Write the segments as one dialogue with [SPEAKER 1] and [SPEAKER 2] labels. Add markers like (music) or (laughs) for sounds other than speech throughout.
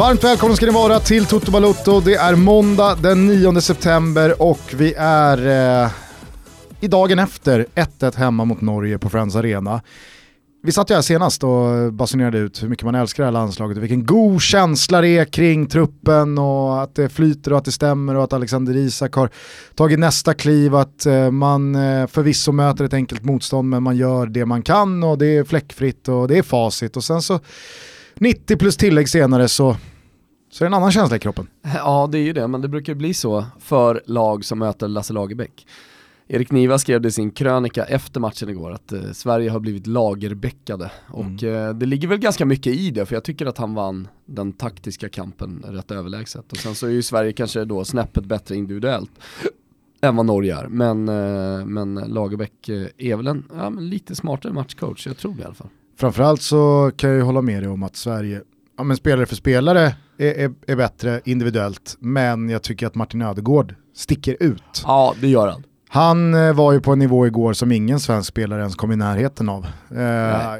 [SPEAKER 1] Varmt välkomna ska ni vara till Toto Balotto. Det är måndag den 9 september och vi är eh, i dagen efter 1-1 hemma mot Norge på Friends Arena. Vi satt ju här senast och basunerade ut hur mycket man älskar det här landslaget och vilken god känsla det är kring truppen och att det flyter och att det stämmer och att Alexander Isak har tagit nästa kliv, att eh, man eh, förvisso möter ett enkelt motstånd men man gör det man kan och det är fläckfritt och det är facit och sen så 90 plus tillägg senare så så är det en annan känsla i kroppen.
[SPEAKER 2] Ja det är ju det, men det brukar bli så för lag som möter Lasse Lagerbäck. Erik Niva skrev det i sin krönika efter matchen igår att eh, Sverige har blivit lagerbäckade och mm. eh, det ligger väl ganska mycket i det för jag tycker att han vann den taktiska kampen rätt överlägset och sen så är ju Sverige kanske då snäppet bättre individuellt än vad Norge är men, eh, men Lagerbäck eh, är väl en ja, lite smartare matchcoach, jag tror det i alla fall.
[SPEAKER 1] Framförallt så kan jag ju hålla med dig om att Sverige, ja men spelare för spelare är, är, är bättre individuellt men jag tycker att Martin Ödegård sticker ut.
[SPEAKER 2] Ja det gör han.
[SPEAKER 1] Han eh, var ju på en nivå igår som ingen svensk spelare ens kom i närheten av. Eh,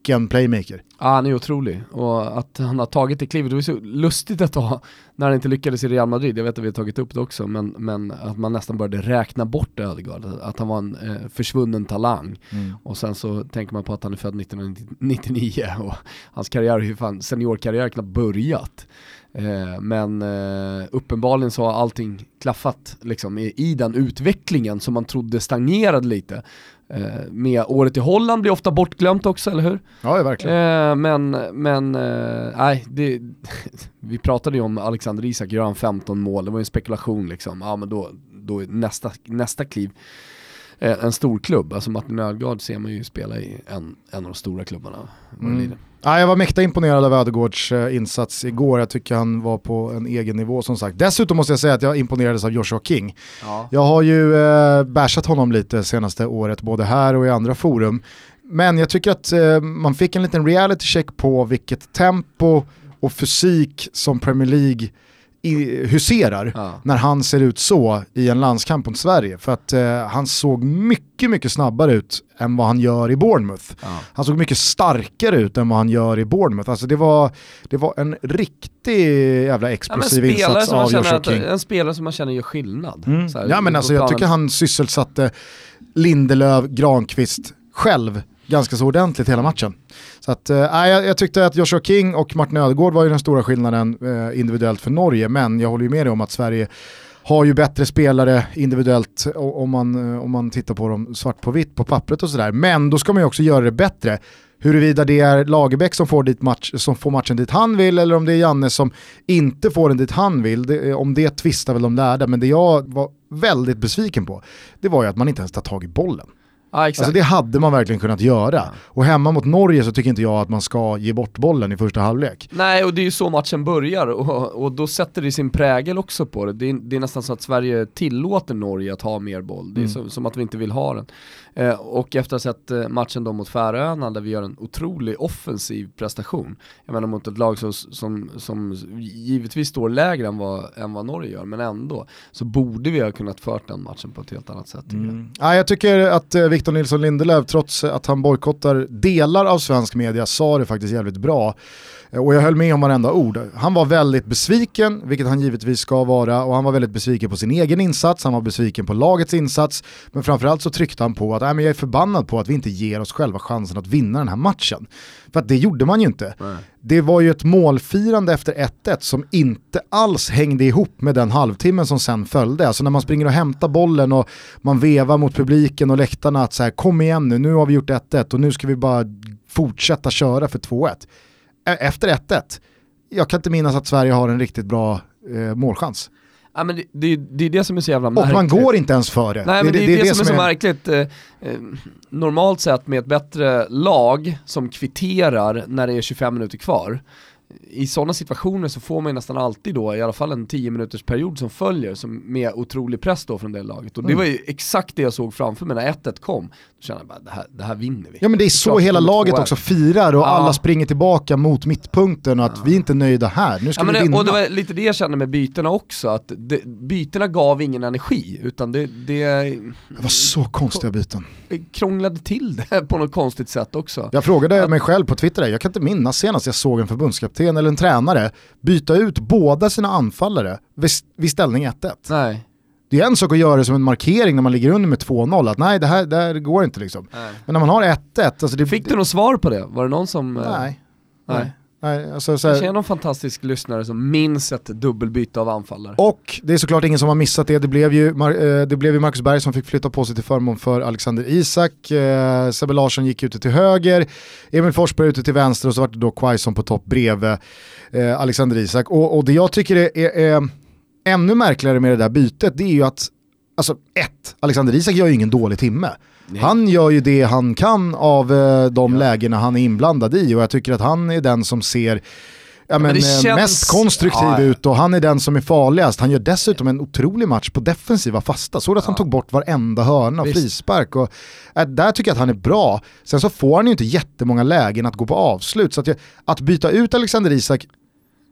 [SPEAKER 1] vilken playmaker.
[SPEAKER 2] Ja, han är otrolig och att han har tagit det klivet, det var så lustigt att ha, när han inte lyckades i Real Madrid, jag vet att vi har tagit upp det också, men, men att man nästan började räkna bort Ödegaard, att han var en eh, försvunnen talang. Mm. Och sen så tänker man på att han är född 1999 och hans karriär, seniorkarriär knappt börjat. Eh, men eh, uppenbarligen så har allting klaffat liksom, i, i, den utvecklingen som man trodde stagnerade lite. Eh, med året i Holland blir ofta bortglömt också, eller hur?
[SPEAKER 1] Ja, verkligen.
[SPEAKER 2] Eh, men, men eh, nej, det, (laughs) vi pratade ju om Alexander Isak, gör han 15 mål, det var ju en spekulation liksom. Ja men då, då nästa, nästa kliv en stor klubb. Alltså Martin Ödegaard ser man ju spela i en, en av de stora klubbarna. Mm.
[SPEAKER 1] Ja, jag var mäkta imponerad av Ödegårds eh, insats igår. Jag tycker han var på en egen nivå som sagt. Dessutom måste jag säga att jag imponerades av Joshua King. Ja. Jag har ju eh, bashat honom lite senaste året, både här och i andra forum. Men jag tycker att eh, man fick en liten reality check på vilket tempo och fysik som Premier League huserar ja. när han ser ut så i en landskamp mot Sverige. För att eh, han såg mycket, mycket snabbare ut än vad han gör i Bournemouth. Ja. Han såg mycket starkare ut än vad han gör i Bournemouth. Alltså det var, det var en riktig jävla explosiv ja, insats av Joshua King.
[SPEAKER 2] En spelare som man känner gör skillnad.
[SPEAKER 1] Mm. Här, ja men alltså jag tycker han sysselsatte Lindelöf, Granqvist själv ganska så ordentligt hela matchen. Så att, eh, jag, jag, tyckte att Joshua King och Martin Ödegård var ju den stora skillnaden eh, individuellt för Norge, men jag håller ju med dig om att Sverige har ju bättre spelare individuellt om man, eh, om man tittar på dem svart på vitt på pappret och sådär. Men då ska man ju också göra det bättre. Huruvida det är Lagerbäck som får, dit match, som får matchen dit han vill eller om det är Janne som inte får den dit han vill. Det, eh, om det tvistar väl de lärda, men det jag var väldigt besviken på, det var ju att man inte ens tar tag i bollen.
[SPEAKER 2] Ja, exakt.
[SPEAKER 1] Alltså det hade man verkligen kunnat göra. Och hemma mot Norge så tycker inte jag att man ska ge bort bollen i första halvlek.
[SPEAKER 2] Nej, och det är ju så matchen börjar och, och då sätter det sin prägel också på det. Det är, det är, nästan så att Sverige tillåter Norge att ha mer boll. Det är mm. som, som, att vi inte vill ha den. Eh, och efter att ha sett eh, matchen då mot Färöarna där vi gör en otrolig offensiv prestation. Jag menar mot ett lag som, som, som givetvis står lägre än vad, än vad Norge gör, men ändå. Så borde vi ha kunnat fört den matchen på ett helt annat sätt.
[SPEAKER 1] Mm. Ja, jag tycker att eh, Victor Nilsson Lindelöf, trots att han bojkottar delar av svensk media, sa det faktiskt jävligt bra. Eh, och jag höll med om varenda ord. Han var väldigt besviken, vilket han givetvis ska vara, och han var väldigt besviken på sin egen insats, han var besviken på lagets insats, men framförallt så tryckte han på att jag är förbannad på att vi inte ger oss själva chansen att vinna den här matchen. För att det gjorde man ju inte. Nej. Det var ju ett målfirande efter 1-1 som inte alls hängde ihop med den halvtimmen som sen följde. Alltså när man springer och hämtar bollen och man vevar mot publiken och läktarna att så här, kom igen nu, nu har vi gjort 1-1 och nu ska vi bara fortsätta köra för 2-1 efter 1-1, jag kan inte minnas att Sverige har en riktigt bra eh, målchans.
[SPEAKER 2] Ja, men det, det, det, är det som är så jävla märkligt.
[SPEAKER 1] Och man går inte ens före.
[SPEAKER 2] Nej men det, det, det är det, som är så är... märkligt. Normalt sett med ett bättre lag som kvitterar när det är 25 minuter kvar, i sådana situationer så får man nästan alltid då i alla fall en 10 minuters period som följer som med otrolig press då från det laget. Och det mm. var ju exakt det jag såg framför mig när 1-1 kom. Då kände jag bara, det här, det här vinner vi.
[SPEAKER 1] Ja men det är så hela laget också firar och ja. alla springer tillbaka mot mittpunkten och att ja. vi är inte nöjda här, nu ska ja, vi vinna.
[SPEAKER 2] Och det var lite det jag kände med bytena också, att det, bytena gav ingen energi utan det... Det,
[SPEAKER 1] det var så konstiga byten.
[SPEAKER 2] Krånglade till det (laughs) på något konstigt sätt också.
[SPEAKER 1] Jag frågade att, mig själv på Twitter, jag kan inte minnas senast jag såg en förbundskapten kapten eller en tränare byta ut båda sina anfallare vid, vid ställning 1-1.
[SPEAKER 2] Nej.
[SPEAKER 1] Det är en sak att göra det som en markering när man ligger under med 2-0, att nej det här, det här går inte liksom.
[SPEAKER 2] Nej.
[SPEAKER 1] Men när man har 1-1, alltså det...
[SPEAKER 2] Fick du något svar på det? Var det någon som... eh,
[SPEAKER 1] Nej.
[SPEAKER 2] Nej.
[SPEAKER 1] Nej alltså, så
[SPEAKER 2] Kanske
[SPEAKER 1] här,
[SPEAKER 2] är någon fantastisk lyssnare som minns ett dubbelbyte av anfallare.
[SPEAKER 1] och det är såklart ingen som har missat det, det blev, ju, eh, det blev ju Marcus Berg som fick flytta på sig till förmån för Alexander Isak, eh, Sebbe Larsson gick ute till höger, Emil Forsberg ute till vänster och så var det då Quaison på topp bredvid eh, Alexander Isak. Och, och det jag tycker är, är, är ännu märkligare med det där bytet, det är ju att Alltså ett, Alexander Isak gör ju ingen dålig timme.
[SPEAKER 2] Nej.
[SPEAKER 1] Han gör ju det han kan av eh, de lägena han är inblandad i och jag tycker att han är den som ser ja, men,
[SPEAKER 2] det
[SPEAKER 1] eh,
[SPEAKER 2] känns-
[SPEAKER 1] mest konstruktiv
[SPEAKER 2] Ja, ja.
[SPEAKER 1] ut och han är den som är farligast. Han gör dessutom en otrolig match på defensiva fasta. Såg du att han tog bort varenda hörna och
[SPEAKER 2] Visst.
[SPEAKER 1] frispark. Och, äh, där tycker jag att han är bra. Sen så får han ju inte jättemånga lägen att gå på avslut. Så att, att byta ut Alexander Isak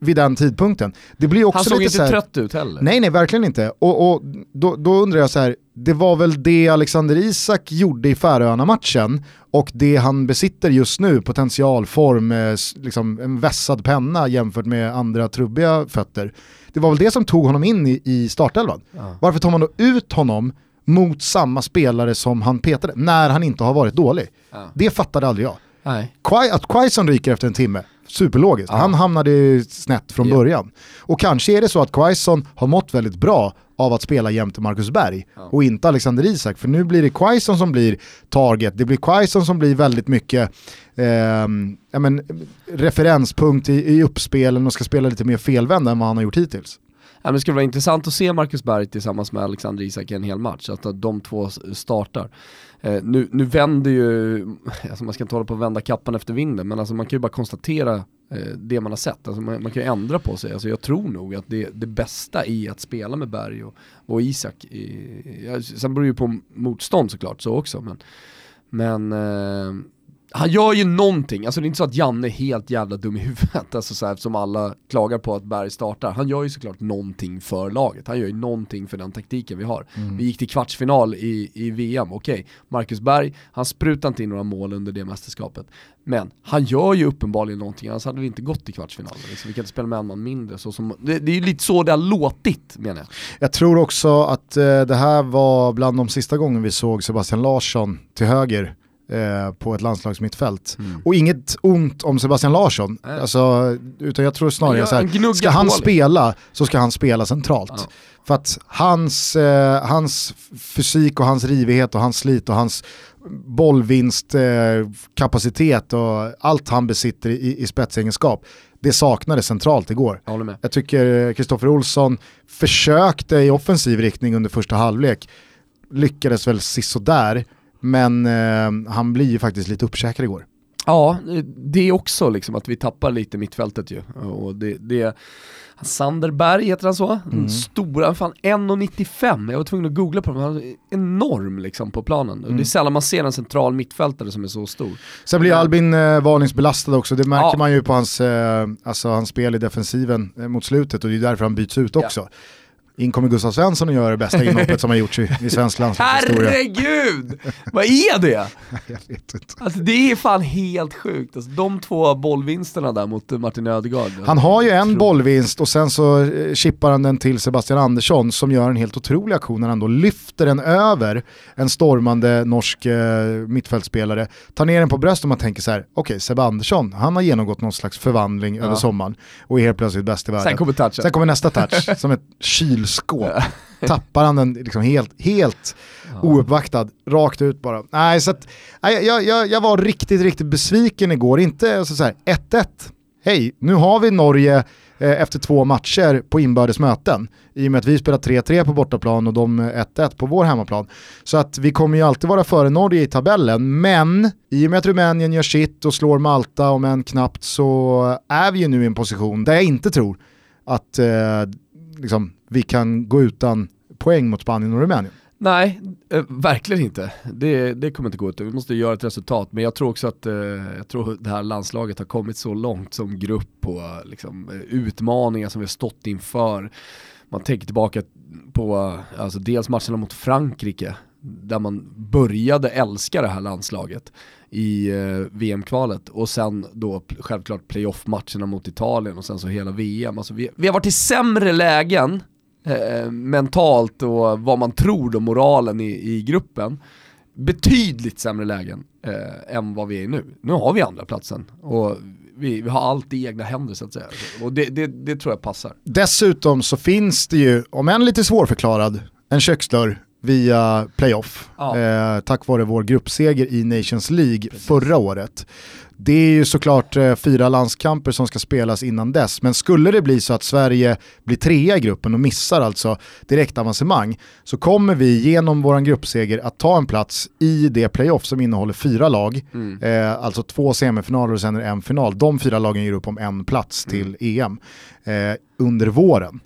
[SPEAKER 1] vid den tidpunkten, det blir också
[SPEAKER 2] Han såg
[SPEAKER 1] lite
[SPEAKER 2] inte
[SPEAKER 1] så här,
[SPEAKER 2] trött ut heller.
[SPEAKER 1] Nej, nej, verkligen inte. Och, och då, då undrar jag så här, det var väl det Alexander Isak gjorde i Färöarna-matchen och det han besitter just nu, potentialform, eh, liksom en vässad penna jämfört med andra trubbiga fötter. Det var väl det som tog honom in i, i startelvan.
[SPEAKER 2] Ja.
[SPEAKER 1] Varför tar man då ut honom mot samma spelare som han petade, när han inte har varit dålig?
[SPEAKER 2] Ja.
[SPEAKER 1] Det fattade aldrig jag.
[SPEAKER 2] Nej.
[SPEAKER 1] Quai- att Quaison ryker efter en timme, superlogiskt. Han hamnade ju snett från
[SPEAKER 2] Ja.
[SPEAKER 1] början. Och kanske är det så att Quaison har mått väldigt bra av att spela jämte Marcus Berg
[SPEAKER 2] Ja.
[SPEAKER 1] och inte Alexander Isak. För nu blir det Quaison som blir target, det blir Quaison som blir väldigt mycket ja, men, referenspunkt i, i uppspelen och ska spela lite mer felvända än vad han har gjort hittills.
[SPEAKER 2] Ja, det skulle vara intressant att se Marcus Berg tillsammans med Alexander Isak i en hel match, att de två startar. Eh, nu, nu vänder ju, alltså man ska inte hålla på att vända kappan efter vinden, men alltså man kan ju bara konstatera eh, det man har sett. Alltså man, man kan ju ändra på sig. Alltså jag tror nog att det, det bästa i att spela med Berg och, och Isak, i, ja, sen beror det ju på motstånd såklart så också, men, men eh, han gör ju någonting, alltså det är inte så att Janne är helt jävla dum i huvudet, (laughs) alltså så här, som alla klagar på att Berg startar. Han gör ju såklart någonting för laget, han gör ju någonting för den taktiken vi har. Vi gick till kvartsfinal i, i VM, okej, Marcus Berg, han sprutar inte in några mål under det mästerskapet. Men han gör ju uppenbarligen någonting, annars hade vi inte gått till kvartsfinal. Liksom. Vi kan inte spela med en man mindre. Så som, det, det är ju lite så det har låtit menar jag.
[SPEAKER 1] Jag tror också att eh, det här var bland de sista gången vi såg Sebastian Larsson till höger eh, på ett landslagsmittfält. Och inget ont om Sebastian Larsson,
[SPEAKER 2] Nej.
[SPEAKER 1] alltså, utan jag tror snarare
[SPEAKER 2] gör-
[SPEAKER 1] så här, ska han spela så ska han spela centralt.
[SPEAKER 2] Ja.
[SPEAKER 1] För att hans, eh, hans fysik och hans rivighet och hans slit och hans bollvinstkapacitet eh, och allt han besitter i, i spetsegenskap, det saknades centralt igår.
[SPEAKER 2] Jag.
[SPEAKER 1] Jag tycker Kristoffer Olsson försökte i offensiv riktning under första halvlek, lyckades väl sisådär, men eh, han blir ju faktiskt lite uppkäkad igår.
[SPEAKER 2] Ja, det är också liksom att vi tappar lite mittfältet ju. Och det, det Sander Berg heter han så?
[SPEAKER 1] Mm.
[SPEAKER 2] Stora, fan 1,95. Jag var tvungen att googla på honom, han är enorm liksom på planen. Och Det är sällan man ser en central mittfältare som är så stor.
[SPEAKER 1] Sen blir Albin eh, varningsbelastad också, det märker
[SPEAKER 2] Ja.
[SPEAKER 1] man ju på hans, eh, alltså hans spel i defensiven eh, mot slutet och det är därför han byts ut också. In kommer Gustav Svensson och gör det bästa inhoppet som har gjorts i, i svensk landslagshistoria.
[SPEAKER 2] Herregud! Vad är det? (laughs)
[SPEAKER 1] Jag vet inte.
[SPEAKER 2] Alltså det är fan helt sjukt. Alltså, de två bollvinsterna där mot Martin Ödegaard.
[SPEAKER 1] Han har ju en bollvinst och sen så eh, chippar han den till Sebastian Andersson som gör en helt otrolig aktion när han då lyfter den över en stormande norsk eh, mittfältspelare, tar ner den på bröstet och man tänker så här: okej Sebbe Andersson, han har genomgått någon slags förvandling över sommaren och är helt plötsligt bäst i världen.
[SPEAKER 2] Sen kommer touchen.
[SPEAKER 1] Sen kommer nästa touch, (laughs) som ett kylskåp. Tappar han den liksom helt, helt ouppvaktad, rakt ut bara. Nej, så att, nej, jag, jag, jag var riktigt, riktigt besviken igår. Inte alltså så här 1-1, hej, nu har vi Norge eh, efter två matcher på inbördes möten. I och med att vi spelar 3-3 på bortaplan och de eh, 1-1 på vår hemmaplan. Så att vi kommer ju alltid vara före Norge i tabellen, men i och med att Rumänien gör sitt och slår Malta om en knappt så är vi ju nu i en position där jag inte tror att eh, liksom, vi kan gå utan poäng mot Spanien och Rumänien.
[SPEAKER 2] Nej, eh, verkligen inte. Det, det kommer inte gå ut. Vi måste göra ett resultat. Men jag tror också att eh, jag tror det här landslaget har kommit så långt som grupp och liksom, eh, utmaningar som vi har stått inför. Man tänker tillbaka på eh, alltså dels matcherna mot Frankrike, där man började älska det här landslaget. i eh, VM-kvalet och sen då självklart playoff-matcherna mot Italien och sen så hela VM. Alltså vi, vi har varit i sämre lägen eh, mentalt och vad man tror om moralen i, i gruppen. Betydligt sämre lägen eh, än vad vi är nu. Nu har vi andra platsen och vi, vi har allt i egna händer så att säga. Och det, det, det tror jag passar.
[SPEAKER 1] Dessutom så finns det ju, om än lite svårförklarad, en köksdörr via playoff. Ja. Eh, tack vare vår gruppseger i Nations League Precis. förra året. Det är ju såklart eh, fyra landskamper som ska spelas innan dess, men skulle det bli så att Sverige blir trea i gruppen och missar alltså direktavancemang så kommer vi genom vår gruppseger att ta en plats i det playoff som innehåller fyra lag, mm. eh, alltså två semifinaler och sen en final. De fyra lagen ger upp om en plats till mm. EM eh, under våren.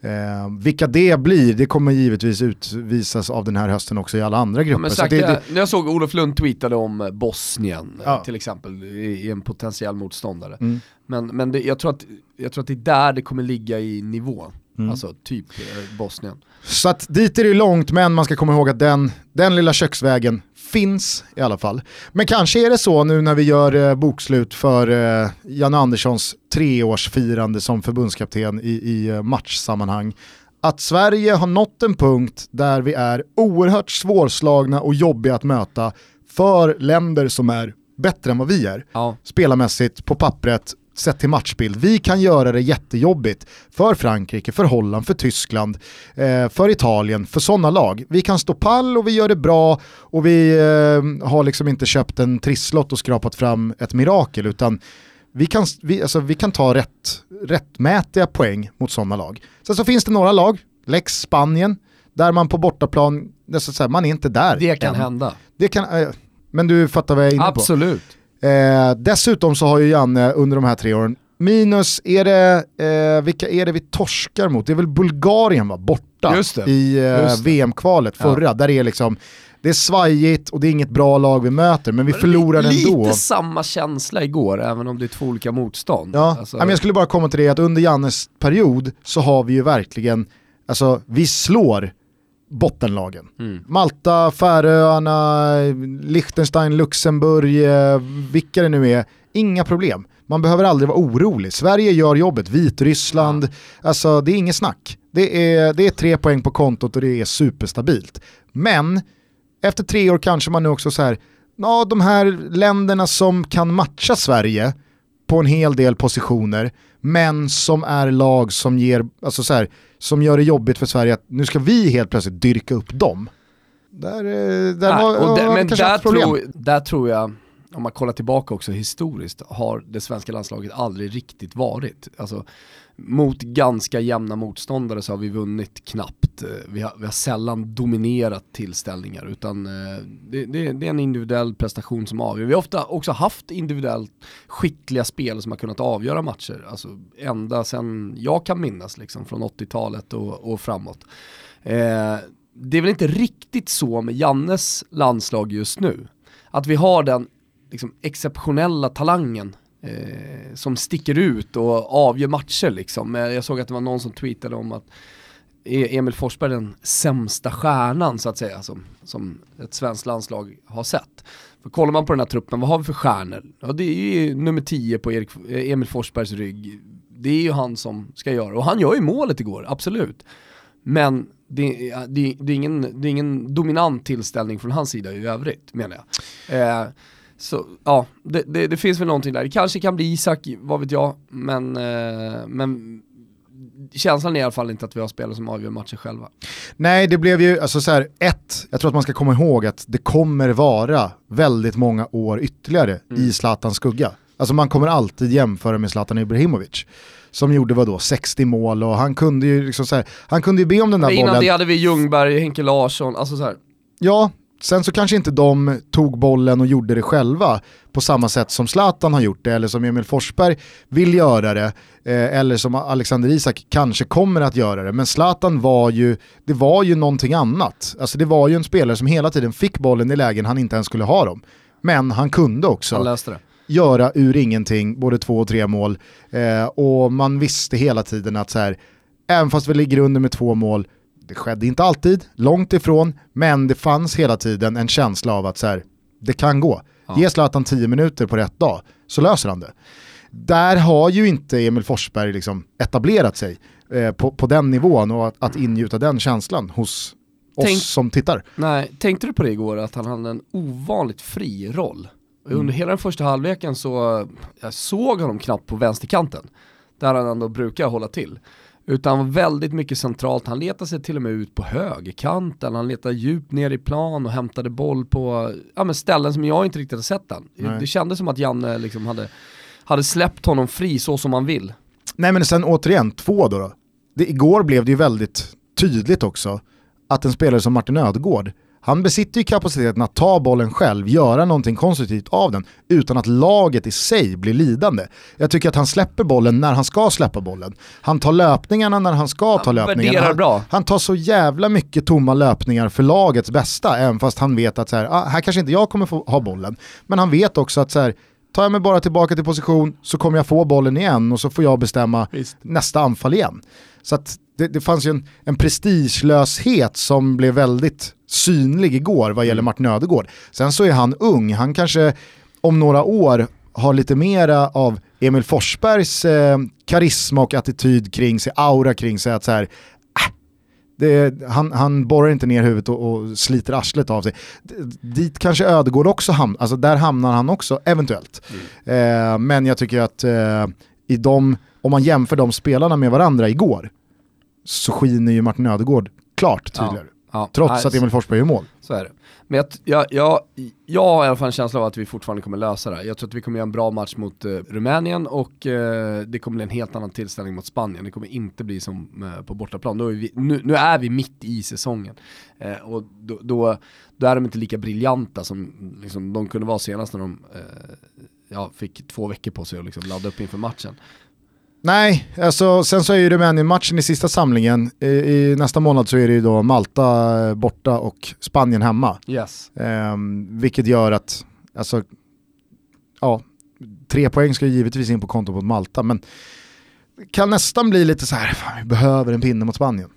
[SPEAKER 1] Eh, vilka det blir, det kommer givetvis utvisas av den här hösten också i alla andra grupper. Men
[SPEAKER 2] sagt, det, det... Jag såg Olof Lund tweetade om Bosnien ja. till exempel, i, i, en potentiell motståndare. Mm. Men, men det, jag, tror att, jag tror att det är där det kommer ligga i nivå. Mm. Alltså typ eh, Bosnien.
[SPEAKER 1] Så att dit är det långt, men man ska komma ihåg att den, den lilla köksvägen finns i alla fall. Men kanske är det så nu när vi gör eh, bokslut för eh, Jan Anderssons treårsfirande som förbundskapten i, i eh, matchsammanhang att Sverige har nått en punkt där vi är oerhört svårslagna och jobbiga att möta för länder som är bättre än vad vi är. Ja. Spelarmässigt, på pappret sett till matchbild. Vi kan göra det jättejobbigt för Frankrike, för Holland, för Tyskland, eh, för Italien, för sådana lag. Vi kan stå pall och vi gör det bra och vi eh, har liksom inte köpt en trisslott och skrapat fram ett mirakel utan vi kan, vi, alltså, vi kan ta rätt, rättmätiga poäng mot sådana lag. Sen så finns det några lag, Lex Spanien, där man på bortaplan, det så säga, man är inte där.
[SPEAKER 2] Det kan än. hända.
[SPEAKER 1] Det kan, eh, men du fattar vad jag är inne
[SPEAKER 2] Absolut. på.
[SPEAKER 1] Absolut. Eh, dessutom så har ju Janne under de här tre åren, minus, är det, eh, vilka är det vi torskar mot? Det är väl Bulgarien va, borta i eh, VM-kvalet förra, ja. där det är liksom det är svajigt och det är inget bra lag vi möter, men vi förlorar ändå.
[SPEAKER 2] Lite samma känsla igår, även om det är två olika motstånd.
[SPEAKER 1] Ja, alltså... jag skulle bara komma till det att under Jannes period så har vi ju verkligen, alltså vi slår bottenlagen. Mm. Malta, Färöarna, Liechtenstein, Luxemburg, eh, vilka det nu är, inga problem. Man behöver aldrig vara orolig. Sverige gör jobbet, Vitryssland, ja. alltså det är inget snack. Det är, det är tre poäng på kontot och det är superstabilt. Men efter tre år kanske man nu också så här, ja de här länderna som kan matcha Sverige på en hel del positioner, men som är lag som ger, alltså så här, som gör det jobbigt för Sverige att nu ska vi helt plötsligt dyrka upp dem. Där, eh, där Nej, var,
[SPEAKER 2] och där, men där tror, där tror jag, om man kollar tillbaka också historiskt, har det svenska landslaget aldrig riktigt varit. Alltså, mot ganska jämna motståndare så har vi vunnit knappt. Eh, vi har, vi har sällan dominerat tillställningar utan eh, det, det, det, är en individuell prestation som avgör. Vi har ofta också haft individuellt skickliga spel som har kunnat avgöra matcher. Alltså ända sedan jag kan minnas liksom från 80-talet och, och framåt. Eh, det är väl inte riktigt så med Jannes landslag just nu. Att vi har den liksom, exceptionella talangen eh, som sticker ut och avgör matcher liksom. Eh, jag såg att det var någon som tweetade om att e- Emil Forsberg är den sämsta stjärnan så att säga som, som ett svenskt landslag har sett. För kollar man på den här truppen, vad har vi för stjärnor? Ja det är ju nummer 10 på Erik, eh, Emil Forsbergs rygg. Det är ju han som ska göra, och han gör ju målet igår, absolut. Men det, det, det, är, ingen, det är ingen dominant tillställning från hans sida i övrigt menar jag. Eh, så ja, det, det, det, finns väl någonting där. Det kanske kan bli Isak, vad vet jag, men, eh, men känslan är i alla fall inte att vi har spelare som avgör matcher själva.
[SPEAKER 1] Nej, det blev ju, alltså så här, ett, jag tror att man ska komma ihåg att det kommer vara väldigt många år ytterligare mm. i Zlatans skugga. Alltså man kommer alltid jämföra med Zlatan Ibrahimovic som gjorde vadå, 60 mål och han kunde ju liksom så här, han kunde ju be om den där
[SPEAKER 2] Men
[SPEAKER 1] innan bollen.
[SPEAKER 2] Innan det hade vi Ljungberg, Henke Larsson, alltså så här.
[SPEAKER 1] Ja, Sen så kanske inte de tog bollen och gjorde det själva på samma sätt som Zlatan har gjort det eller som Emil Forsberg vill göra det eh, eller som Alexander Isak kanske kommer att göra det. Men Zlatan var ju, det var ju någonting annat. Alltså det var ju en spelare som hela tiden fick bollen i lägen han inte ens skulle ha dem. Men han kunde också
[SPEAKER 2] han
[SPEAKER 1] göra ur ingenting både två och tre mål. Eh, och man visste hela tiden att så här, även fast vi ligger under med två mål det skedde inte alltid, långt ifrån, men det fanns hela tiden en känsla av att så här, det kan gå. Ja. Ge Zlatan 10 minuter på rätt dag så löser han det. Där har ju inte Emil Forsberg liksom etablerat sig eh, på, på den nivån och att, att ingjuta den känslan hos oss Tänk, som tittar.
[SPEAKER 2] Nej, tänkte du på det igår att han hade en ovanligt fri roll? Mm. Under hela den första halvleken så jag såg honom knappt på vänsterkanten, där han ändå brukar hålla till. Utan väldigt mycket centralt, han letade sig till och med ut på högerkanten, han letade djupt ner i plan och hämtade boll på ja, men ställen som jag inte riktigt har sett än. Det kändes som att Janne liksom hade, hade släppt honom fri så som han vill.
[SPEAKER 1] Nej men sen återigen, två då. då. Det, igår blev det ju väldigt tydligt också att en spelare som Martin Ödegård han besitter ju kapaciteten att ta bollen själv, göra någonting konstruktivt av den utan att laget i sig blir lidande. Jag tycker att han släpper bollen när han ska släppa bollen. Han tar löpningarna när han ska ta löpningarna. Han,
[SPEAKER 2] bra.
[SPEAKER 1] han tar så jävla mycket tomma löpningar för lagets bästa, även fast han vet att så här, ah, här kanske inte jag kommer få ha bollen. Men han vet också att så här, tar jag mig bara tillbaka till position så kommer jag få bollen igen och så får jag bestämma Visst. nästa anfall igen. Så att det, det fanns ju en, en prestigelöshet som blev väldigt synlig igår vad gäller mm. Martin Ödegård. Sen så är han ung, han kanske om några år har lite mera av Emil Forsbergs eh, karisma och attityd kring sig, aura kring sig, att så här, äh, det, han, han borrar inte ner huvudet och, och sliter arslet av sig. D dit kanske Ödegård också hamnar, alltså där hamnar han också eventuellt. Mm. Eh, men jag tycker att eh, i de, om man jämför de spelarna med varandra igår, så skiner ju Martin Ödegård klart tydligare. Ja. Ja, Trots att Emil Forsberg gör mål.
[SPEAKER 2] Så är det. Men jag, jag, jag, jag har i alla fall en känsla av att vi fortfarande kommer lösa det Jag tror att vi kommer göra en bra match mot uh, Rumänien och uh, det kommer bli en helt annan tillställning mot Spanien. Det kommer inte bli som uh, på bortaplan. Är vi, nu, nu, är vi mitt i säsongen. och då, då, då, är de inte lika briljanta som liksom, de kunde vara senast när de ja, fick två veckor på sig att liksom ladda upp inför matchen.
[SPEAKER 1] Nej, alltså, sen så är ju Rumänien-matchen i sista samlingen. I, I, nästa månad så är det ju då Malta borta och Spanien hemma.
[SPEAKER 2] Yes.
[SPEAKER 1] Um, vilket gör att, alltså, ja, tre poäng ska ju givetvis in på kontot mot Malta, men kan nästan bli lite så här, fan, vi behöver en pinne mot Spanien.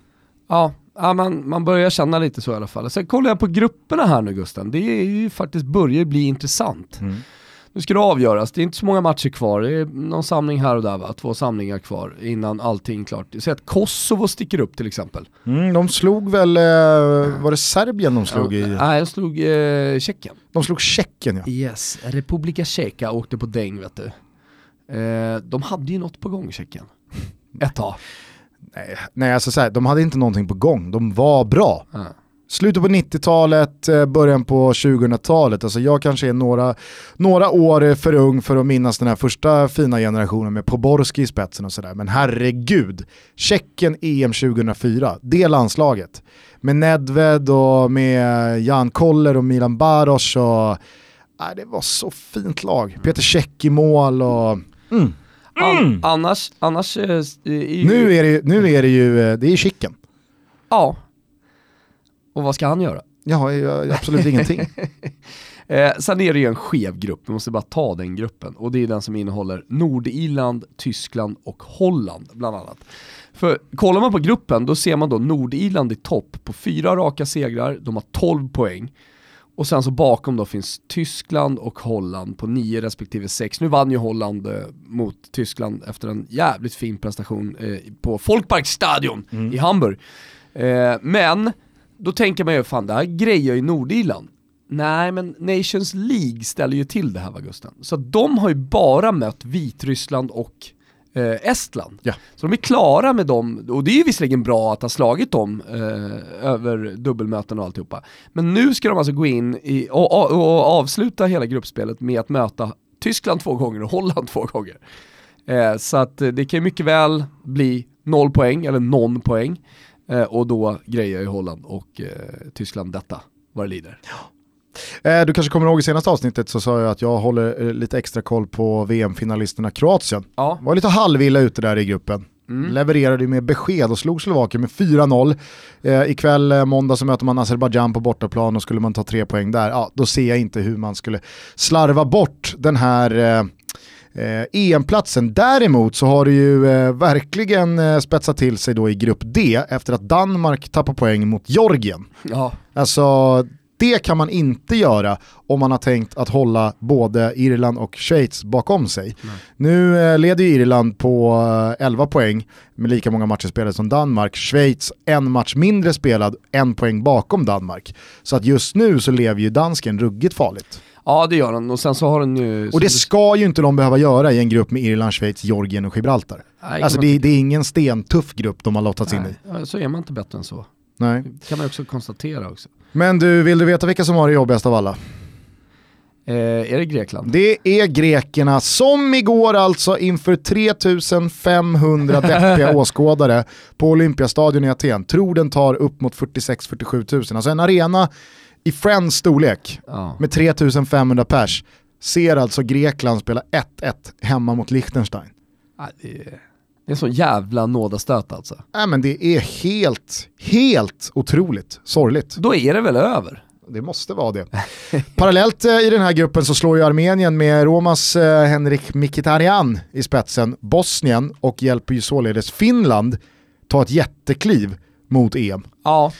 [SPEAKER 2] Ja, ja man, man börjar känna lite så i alla fall. Sen kollar jag på grupperna här nu Gusten, det är ju faktiskt börjar bli intressant. Mm nu ska det avgöras, det är inte så många matcher kvar, det är någon samling här och där va, två samlingar kvar innan allting är klart. Så att Kosovo sticker upp till exempel.
[SPEAKER 1] Mm, de slog väl, eh, var det Serbien de slog ja, i?
[SPEAKER 2] Nej, de slog eh, Tjeckien.
[SPEAKER 1] De slog Tjeckien ja.
[SPEAKER 2] Yes, Republika Tjecka åkte på däng vet du. Eh, de hade ju något på gång Tjeckien, ett tag.
[SPEAKER 1] Nej, nej alltså så här, de hade inte någonting på gång, de var bra. Ja. Slutet på 90-talet, eh, början på 2000-talet. Alltså jag kanske är några, några år för ung för att minnas den här första fina generationen med Poborski i spetsen och sådär. Men herregud, Tjeckien EM 2004, det landslaget. Med Nedved och med Jan Koller och Milan Baros och... Nej, det var så fint lag. Peter Käck i mål och... Mm.
[SPEAKER 2] Mm. annars, annars... Äh,
[SPEAKER 1] nu, är det, nu är det ju, eh, det är chicken.
[SPEAKER 2] Ja, och vad ska han göra?
[SPEAKER 1] Ja, absolut ingenting. (laughs)
[SPEAKER 2] Eh, sen är det ju en skev grupp, vi måste bara ta den gruppen. Och det är den som innehåller Nordirland, Tyskland och Holland bland annat. För kollar man på gruppen, då ser man då Nordirland i topp på fyra raka segrar, de har 12 poäng. Och sen så bakom då finns Tyskland och Holland på nio respektive sex. Nu vann ju Holland eh, mot Tyskland efter en jävligt fin prestation eh, på Folkparkstadion mm. i Hamburg. Eh, men då tänker man ju, fan det här grejer ju Nordirland. Nej men Nations League ställer ju till det här va Gusten. Så de har ju bara mött Vitryssland och eh, Estland.
[SPEAKER 1] Ja.
[SPEAKER 2] Så de är klara med dem, och det är ju visserligen bra att ha slagit dem eh, över dubbelmöten och alltihopa. Men nu ska de alltså gå in i, och, och, och, avsluta hela gruppspelet med att möta Tyskland två gånger och Holland två gånger. Eh, så att det kan ju mycket väl bli noll poäng, eller någon poäng. Eh, och då grejer ju Holland och eh, Tyskland detta vad det lider.
[SPEAKER 1] Ja. Eh, du kanske kommer ihåg i senaste avsnittet så sa jag att jag håller eh, lite extra koll på VM-finalisterna Kroatien.
[SPEAKER 2] Ja.
[SPEAKER 1] Var lite halvilla ute där i gruppen. Mm. Levererade med besked och slog Slovakien med 4-0. Eh, ikväll eh, måndag så möter man Azerbajdzjan på bortaplan och skulle man ta tre poäng där, ja, då ser jag inte hur man skulle slarva bort den här eh, eh, EM-platsen. Däremot så har det ju eh, verkligen eh, spetsat till sig då i grupp D efter att Danmark tappar poäng mot Georgien.
[SPEAKER 2] Ja.
[SPEAKER 1] Alltså Det kan man inte göra om man har tänkt att hålla både Irland och Schweiz bakom sig. Nej. Nu eh, leder Irland på 11 poäng med lika många matcher spelade som Danmark. Schweiz en match mindre spelad, en poäng bakom Danmark. Så att just nu så lever ju dansken ruggigt farligt.
[SPEAKER 2] Ja det gör den och sen så har den ju...
[SPEAKER 1] Och det ska ju inte de behöva göra i en grupp med Irland, Schweiz, Georgien och Gibraltar. Nej, alltså det, det, är ingen stentuff grupp de har lottats in
[SPEAKER 2] i. Så är man inte bättre än så.
[SPEAKER 1] Nej.
[SPEAKER 2] Det kan man också konstatera också.
[SPEAKER 1] Men du, vill du veta vilka som har det jobbigast av alla?
[SPEAKER 2] Eh, är det Grekland?
[SPEAKER 1] Det är grekerna som igår alltså inför 3500 (laughs) deppiga åskådare på Olympiastadion i Aten. Tror den tar upp mot 46-47 000. Alltså en arena i Friends storlek ja. med 3500 pers ser alltså Grekland spela 1-1 hemma mot Liechtenstein.
[SPEAKER 2] Ja, det, är, det är sån jävla nådastöt alltså.
[SPEAKER 1] Nej men det är helt, helt otroligt sorgligt.
[SPEAKER 2] Då är det väl över?
[SPEAKER 1] Det måste vara det. (laughs) Parallellt eh, i den här gruppen så slår ju Armenien med Romas eh, Henrik Mkhitaryan i spetsen Bosnien och hjälper ju således Finland ta ett jättekliv mot EM.
[SPEAKER 2] Ja.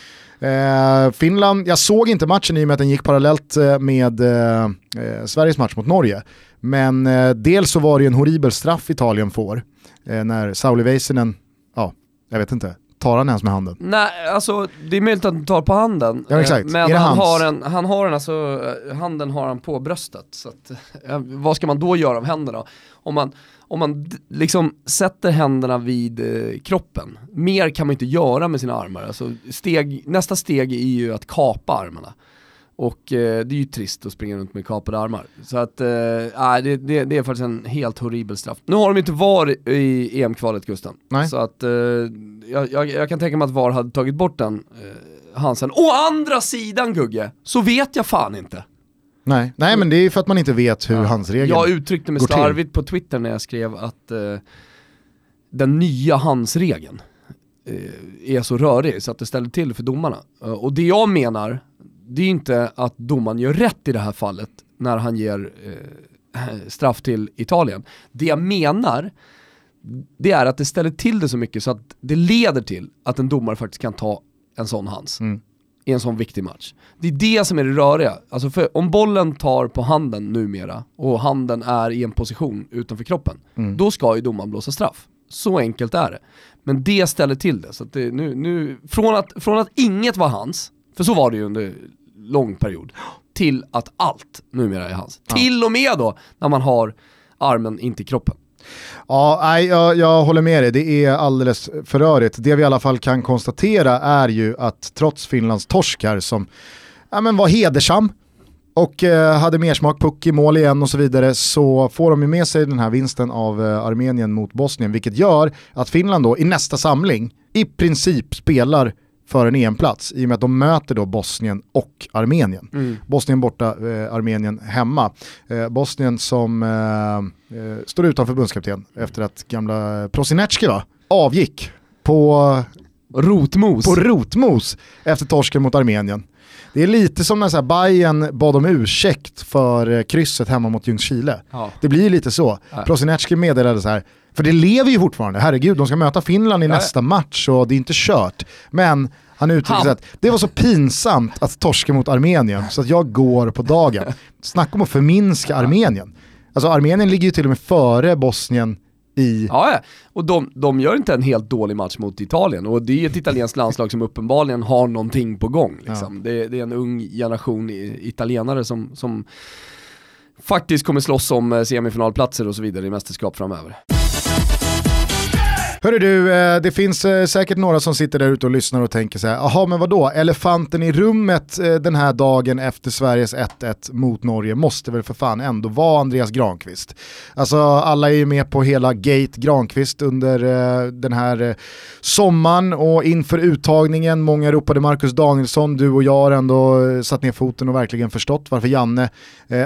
[SPEAKER 1] Eh, Finland, jag såg inte matchen i och med att den gick parallellt eh, med eh, eh, Sveriges match mot Norge. Men eh, dels så var det ju en horribel straff Italien får eh, när Sauli Väisänen, ja, jag vet inte, tar han ens med handen?
[SPEAKER 2] Nej, alltså det är möjligt att han tar på handen.
[SPEAKER 1] Ja.
[SPEAKER 2] Men han har, en, han har en, alltså, handen har han på bröstet. Så att, vad ska man då göra av händerna? Om man, om man liksom sätter händerna vid eh, kroppen, mer kan man inte göra med sina armar. Alltså steg, nästa steg är ju att kapa armarna. Och eh, det är ju trist att springa runt med kapade armar. Så att, eh, det, det, det, är faktiskt en helt horribel straff. Nu har de inte VAR i EM-kvalet Gusten.
[SPEAKER 1] Nej.
[SPEAKER 2] Så att eh, jag, jag, jag, kan tänka mig att VAR hade tagit bort den eh, Hansen. Å andra sidan Gugge, så vet jag fan inte.
[SPEAKER 1] Nej, Nej men det är för att man inte vet hur ja. hans regel
[SPEAKER 2] Jag uttryckte mig slarvigt på Twitter när jag skrev att eh, den nya hans-regeln eh, är så rörig så att det ställer till för domarna. Uh, och det jag menar, det är inte att domaren gör rätt i det här fallet när han ger eh, straff till Italien. Det jag menar, det är att det ställer till det så mycket så att det leder till att en domare faktiskt kan ta en sån hands. Mm i en sån viktig match. Det är det som är det röriga. Alltså om bollen tar på handen numera och handen är i en position utanför kroppen, mm. då ska ju domaren blåsa straff. Så enkelt är det. Men det ställer till det. Så det nu, nu, från, att, från att inget var hans, för så var det ju under lång period, till att allt numera är hans. Ja. Till och med då när man har armen inte i kroppen.
[SPEAKER 1] Ja, nej, jag, jag håller med dig, det är alldeles för rörigt. Det vi i alla fall kan konstatera är ju att trots Finlands torsk här som ja, men var hedersam och eh, hade mersmak, puck i mål igen och så vidare så får de ju med sig den här vinsten av eh, Armenien mot Bosnien vilket gör att Finland då i nästa samling i princip spelar för en EM-plats i och med att de möter då Bosnien och Armenien. Mm. Bosnien borta, eh, Armenien hemma. Eh, Bosnien som eh, eh står utan förbundskapten efter att gamla Prosinecki va, avgick på
[SPEAKER 2] Rotmos.
[SPEAKER 1] På rotmos efter torsken mot Armenien. Det är lite som när så här Bayern bad om ursäkt för eh, krysset hemma mot Ljungskile. Ja. Det blir lite så. Ja. Prosinecki meddelade så här, för det lever ju fortfarande, herregud, de ska möta Finland i ja. nästa match och det är inte kört. Men han uttryckte att det var så pinsamt att torska mot Armenien så att jag går på dagen. Snacka om att förminska Armenien. Alltså Armenien ligger ju till och med före Bosnien i...
[SPEAKER 2] Ja, ja. och de, de gör inte en helt dålig match mot Italien och det är ett italienskt landslag som uppenbarligen har någonting på gång. Liksom. Ja. Det, det, är en ung generation italienare som, som faktiskt kommer slåss om eh, semifinalplatser och så vidare i mästerskap framöver.
[SPEAKER 1] Hörru du, eh, det finns eh, säkert några som sitter där ute och lyssnar och tänker så här, jaha men vadå, elefanten i rummet eh, den här dagen efter Sveriges 1-1 mot Norge måste väl för fan ändå vara Andreas Granqvist. Alltså alla är ju med på hela Gate Granqvist under den här sommaren och inför uttagningen, många ropade Marcus Danielsson, du och jag har ändå satt ner foten och verkligen förstått varför Janne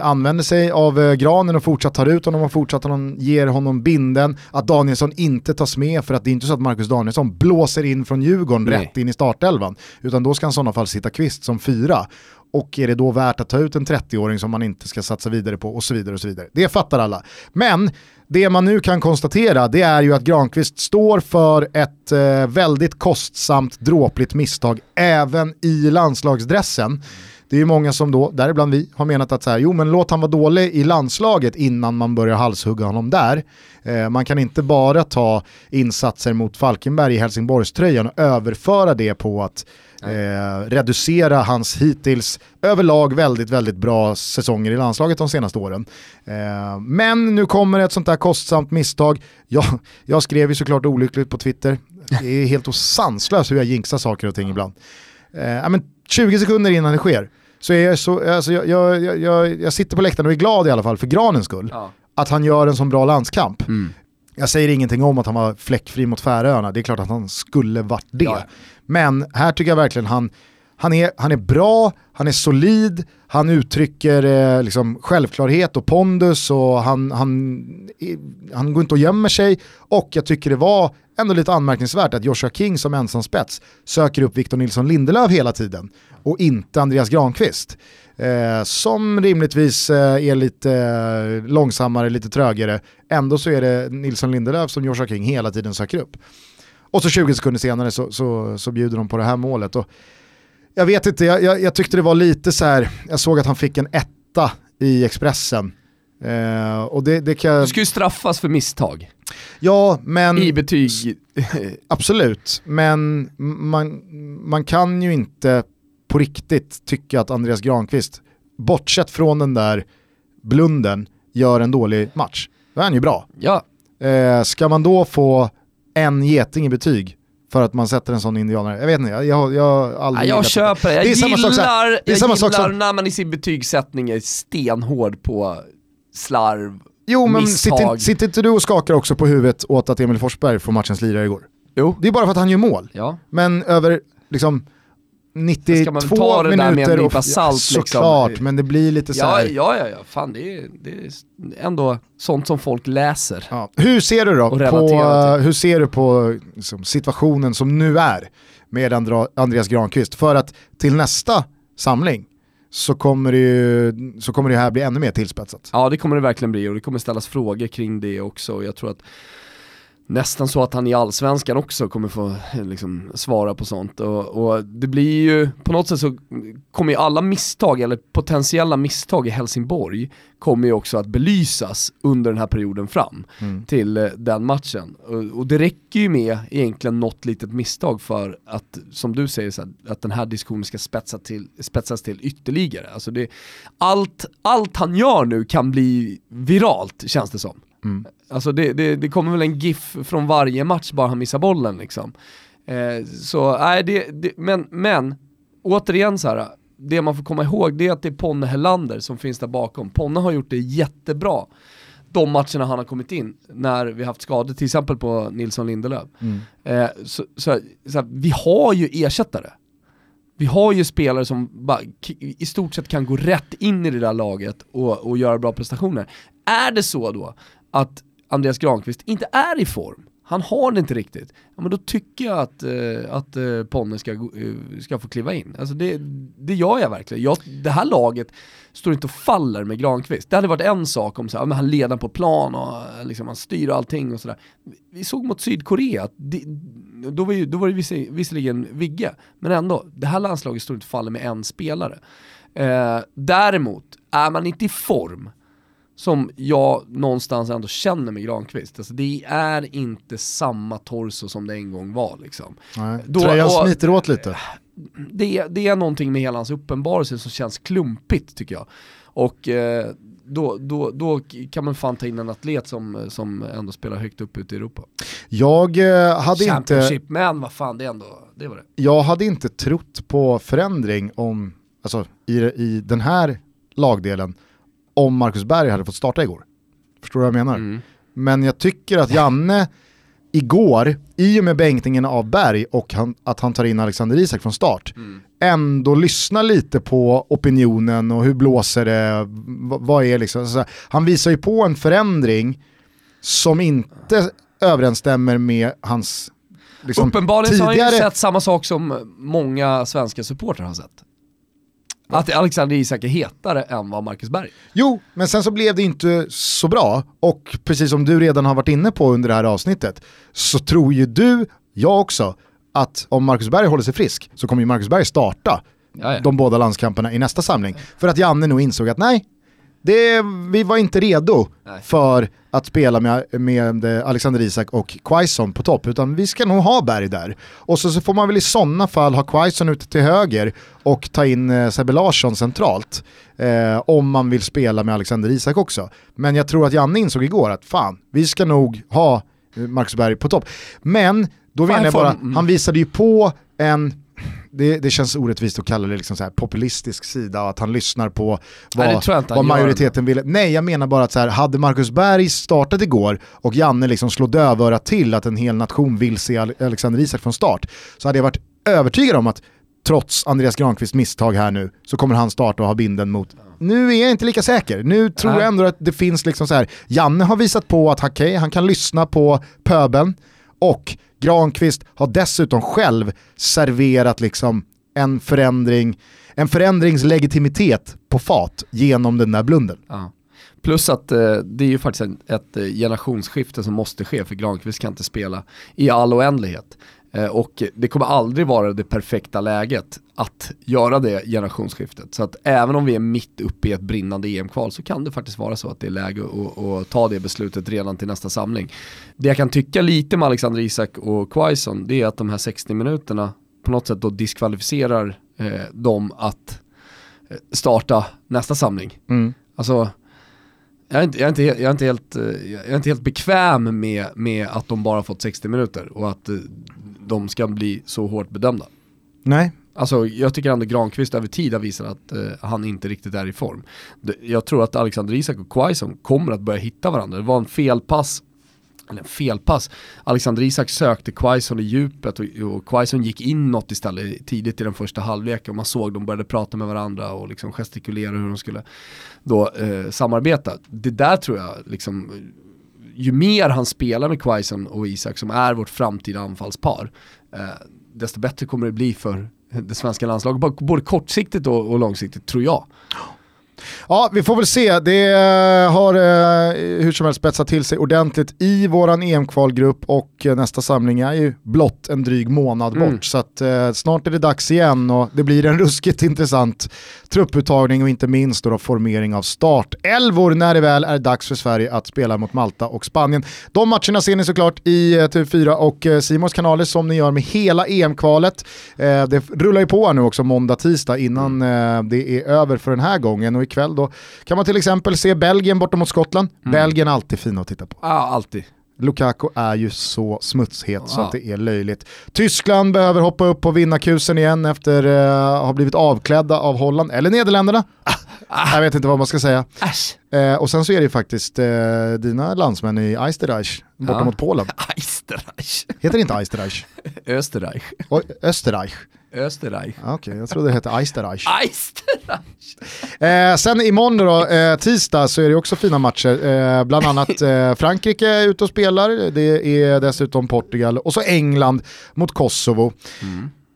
[SPEAKER 1] använder sig av granen och fortsatt tar ut honom och fortsatt honom, ger honom binden, att Danielsson inte tas med för att det är inte så att Marcus Danielsson blåser in från Djurgården Nej. rätt in i startelvan, utan då ska han i sådana fall sitta kvist som fyra. Och är det då värt att ta ut en 30-åring som man inte ska satsa vidare på och så vidare och så vidare. Det fattar alla. Men det man nu kan konstatera det är ju att Granqvist står för ett eh, väldigt kostsamt dråpligt misstag även i landslagsdressen. Det är ju många som då, däribland vi, har menat att så här, jo men låt han vara dålig i landslaget innan man börjar halshugga honom där. Eh, man kan inte bara ta insatser mot Falkenberg i Helsingborgströjan och överföra det på att eh, reducera hans hittills överlag väldigt, väldigt bra säsonger i landslaget de senaste åren. Eh, men nu kommer ett sånt där kostsamt misstag. Jag, jag skrev ju såklart olyckligt på Twitter. Det är helt sanslöst hur jag jinxar saker och ting ibland. Eh, men 20 sekunder innan det sker så är jag så, alltså jag, jag, jag, jag sitter på läktaren och är glad i alla fall för Granens skull. Ja. Att han gör en sån bra landskamp. Mm. Jag säger ingenting om att han var fläckfri mot Färöarna, det är klart att han skulle varit det. Ja. Men här tycker jag verkligen han, han, är, han är bra, han är solid, han uttrycker eh, liksom självklarhet och pondus och han, han, han går inte och gömmer sig. Och jag tycker det var ändå lite anmärkningsvärt att Joshua King som ensam spets söker upp Victor Nilsson Lindelöf hela tiden och inte Andreas Granqvist. Eh, som rimligtvis eh, är lite eh, långsammare, lite trögare. Ändå så är det Nilsson Lindelöf som Joshua King hela tiden söker upp. Och så 20 sekunder senare så, så, så bjuder de på det här målet. Och jag vet inte, jag, jag, jag, tyckte det var lite så här, jag såg att han fick en etta i Expressen. Eh, och det, det kan...
[SPEAKER 2] Du ska ju straffas för misstag.
[SPEAKER 1] Ja, men...
[SPEAKER 2] I betyg. (laughs)
[SPEAKER 1] absolut, men man, man kan ju inte på riktigt tycka att Andreas Granqvist, bortsett från den där blunden, gör en dålig match. Då är han ju bra.
[SPEAKER 2] Ja.
[SPEAKER 1] Eh, ska man då få en geting i betyg för att man sätter en sån indianare. Jag vet inte, jag, jag, jag aldrig
[SPEAKER 2] Jag köper det. Jag det är gillar, sak, jag gillar som... när man i sin betygssättning är stenhård på slarv,
[SPEAKER 1] Jo men sitter, sitter inte du och skakar också på huvudet åt att Emil Forsberg får matchens lirare igår?
[SPEAKER 2] Jo.
[SPEAKER 1] Det är bara för att han gör mål.
[SPEAKER 2] Ja.
[SPEAKER 1] Men över liksom 92 Ska man ta det minuter där med en och, salt, såklart, liksom. men det blir lite så
[SPEAKER 2] ja, ja, ja, ja, fan det är, det är ändå sånt som folk läser.
[SPEAKER 1] Ja. Hur ser du då på, hur ser du på liksom, situationen som nu är med Andra, Andreas Granqvist? För att till nästa samling så kommer, det ju, så kommer det här bli ännu mer tillspetsat.
[SPEAKER 2] Ja det kommer det verkligen bli och det kommer ställas frågor kring det också. Jag tror att nästan så att han i allsvenskan också kommer få liksom, svara på sånt. Och, och, det blir ju, på något sätt så kommer ju alla misstag, eller potentiella misstag i Helsingborg, kommer ju också att belysas under den här perioden fram mm. till eh, den matchen. Och, och, det räcker ju med egentligen något litet misstag för att, som du säger, så här, att den här diskussionen ska spetsa till, spetsas till ytterligare. Alltså det, allt, allt han gör nu kan bli viralt, känns det som. Mm. Alltså det, det, det, kommer väl en GIF från varje match bara han missar bollen liksom. Eh, så nej, det, det, men, men återigen så här, det man får komma ihåg det är att det är Ponne Hellander som finns där bakom. Ponne har gjort det jättebra de matcherna han har kommit in, när vi haft skador, till exempel på Nilsson Lindelöf. Mm. Eh, så, så, så här, vi har ju ersättare. Vi har ju spelare som bara, i stort sett kan gå rätt in i det där laget och, och göra bra prestationer. Är det så då att Andreas Granqvist inte är i form, han har det inte riktigt, ja, men då tycker jag att, eh, att eh, Ponne ska, eh, ska få kliva in. Alltså det, det gör jag verkligen. Jag, det här laget står inte och faller med Granqvist. Det hade varit en sak om så här, men han leder på plan och eh, liksom, han styr allting och sådär. Vi såg mot Sydkorea, det, då var, ju, då var det viss, visserligen Vigge, men ändå, det här landslaget står inte och faller med en spelare. Eh, däremot, är man inte i form, som jag någonstans ändå känner med Granqvist. Alltså det är inte samma torso som det en gång var liksom.
[SPEAKER 1] Nej, Då, tröjan smiter åt lite.
[SPEAKER 2] Det, det är någonting med hela hans uppenbarelse som känns klumpigt tycker jag. Och eh, då, då, då kan man fan ta in en atlet som, som ändå spelar högt upp ute i Europa.
[SPEAKER 1] Jag eh, hade inte...
[SPEAKER 2] men vad fan det är ändå, det var det.
[SPEAKER 1] Jag hade inte trott på förändring om, alltså i, i den här lagdelen om Marcus Berg hade fått starta igår. Förstår du vad jag menar? Mm. Men jag tycker att Janne igår, i och med bänkningen av Berg och han, att han tar in Alexander Isak från start, mm. ändå lyssnar lite på opinionen och hur blåser det, vad är liksom, så han visar ju på en förändring som inte överensstämmer med hans liksom,
[SPEAKER 2] Uppenbarligen tidigare... har han ju sett samma sak som många svenska supportrar har sett. Att Alexander Isak är hetare än vad Marcus Berg.
[SPEAKER 1] Jo, men sen så blev det inte så bra och precis som du redan har varit inne på under det här avsnittet så tror ju du, jag också, att om Marcus Berg håller sig frisk så kommer ju Marcus Berg starta
[SPEAKER 2] Jaja.
[SPEAKER 1] de båda landskamperna i nästa samling. För att Janne nog insåg att nej, det, vi var inte redo
[SPEAKER 2] Nej.
[SPEAKER 1] för att spela med, med Alexander Isak och Quaison på topp, utan vi ska nog ha Berg där. Och så, så får man väl i sådana fall ha Quaison ute till höger och ta in eh, Sebbe Larsson centralt. Eh, om man vill spela med Alexander Isak också. Men jag tror att Janne insåg igår att fan, vi ska nog ha Marcus Berg på topp. Men då menar jag bara, han visade ju på en det, det känns orättvist att kalla det liksom så här populistisk sida och att han lyssnar på
[SPEAKER 2] Nej,
[SPEAKER 1] vad,
[SPEAKER 2] han
[SPEAKER 1] vad majoriteten ville. Nej, jag menar bara att så här, hade Marcus Berg startat igår och Janne liksom slår dövörat till att en hel nation vill se Ale- Alexander Isak från start, så hade jag varit övertygad om att trots Andreas Granqvists misstag här nu så kommer han starta och ha binden mot nu är jag inte lika säker. Nu tror
[SPEAKER 2] Nej.
[SPEAKER 1] jag ändå att det finns liksom så här. Janne har visat på att okej, han kan lyssna på pöbeln och Granqvist har dessutom själv serverat liksom en förändring, en förändringslegitimitet på fat genom den där blunden.
[SPEAKER 2] Ja. Plus att eh, det är ju faktiskt ett, ett eh, generationsskifte som måste ske för Granqvist kan inte spela i all oändlighet. Eh, och det kommer aldrig vara det perfekta läget att göra det generationsskiftet. Så att även om vi är mitt uppe i ett brinnande EM-kval så kan det faktiskt vara så att det är läge att, att ta det beslutet redan till nästa samling. Det jag kan tycka lite med Alexander Isak och Quaison det är att de här 60 minuterna på något sätt då diskvalificerar eh, dem att eh, starta nästa samling.
[SPEAKER 1] Mm.
[SPEAKER 2] Alltså, jag är inte, jag är inte, helt- jag är inte, helt, eh, jag är inte helt bekväm med, med att de bara fått 60 minuter och att eh, de ska bli så hårt bedömda.
[SPEAKER 1] Nej,
[SPEAKER 2] Alltså jag tycker ändå Granqvist över tid har visat att eh, han inte riktigt är i form. Jag tror att Alexander Isak och Quaison kommer att börja hitta varandra. Det var en felpass, eller felpass. Alexander Isak sökte Quaison i djupet och, och Quaison gick inåt istället tidigt i den första halvleken och man såg de började prata med varandra och liksom gestikulera hur de skulle då eh, samarbeta. Det där tror jag liksom ju mer han spelar med Quaison och Isak som är vårt framtida anfallspar, eh, desto bättre kommer det bli för det svenska landslaget, Både- både kortsiktigt och, och långsiktigt tror jag.
[SPEAKER 1] Ja, vi får väl se. Det eh, har eh, hur som helst spetsat till sig ordentligt i våran EM-kvalgrupp och eh, nästa samling är ju blott en dryg månad
[SPEAKER 2] Mm.
[SPEAKER 1] bort. Så att, eh, snart är det dags igen och det blir en (laughs) ruskigt intressant trupputtagning och inte minst då, då formering av startelvor när det väl är dags för Sverige att spela mot Malta och Spanien. De matcherna ser ni såklart i eh, TV4 och eh, Simons kanaler som ni gör med hela EM-kvalet. Eh, det rullar ju på här nu också måndag, tisdag innan eh, det är över för den här gången och ikväll då kan man till exempel se Belgien borta mot Skottland. Belgien är alltid fina att titta på.
[SPEAKER 2] Ja, alltid.
[SPEAKER 1] Lukaku är ju så smutshet så
[SPEAKER 2] Ja.
[SPEAKER 1] att det är löjligt. Tyskland behöver hoppa upp på vinnarkusen igen efter att ha blivit avklädda av Holland, eller Nederländerna. Jag vet inte vad man ska säga. Eh, och sen så är det ju faktiskt eh, dina landsmän i Eisterreich borta
[SPEAKER 2] Ja.
[SPEAKER 1] mot Polen. (laughs)
[SPEAKER 2] Österreich.
[SPEAKER 1] Heter det inte Eisterreich?
[SPEAKER 2] Österreich.
[SPEAKER 1] Oj, Österreich.
[SPEAKER 2] Österreich.
[SPEAKER 1] Ah, Okej, jag trodde det hette Eisterreich.
[SPEAKER 2] Österreich.
[SPEAKER 1] Eh, sen imorgon då, eh, tisdag, så är det också fina matcher. Eh, bland annat eh, Frankrike är ute och spelar, det är dessutom Portugal och så England mot Kosovo. Eh,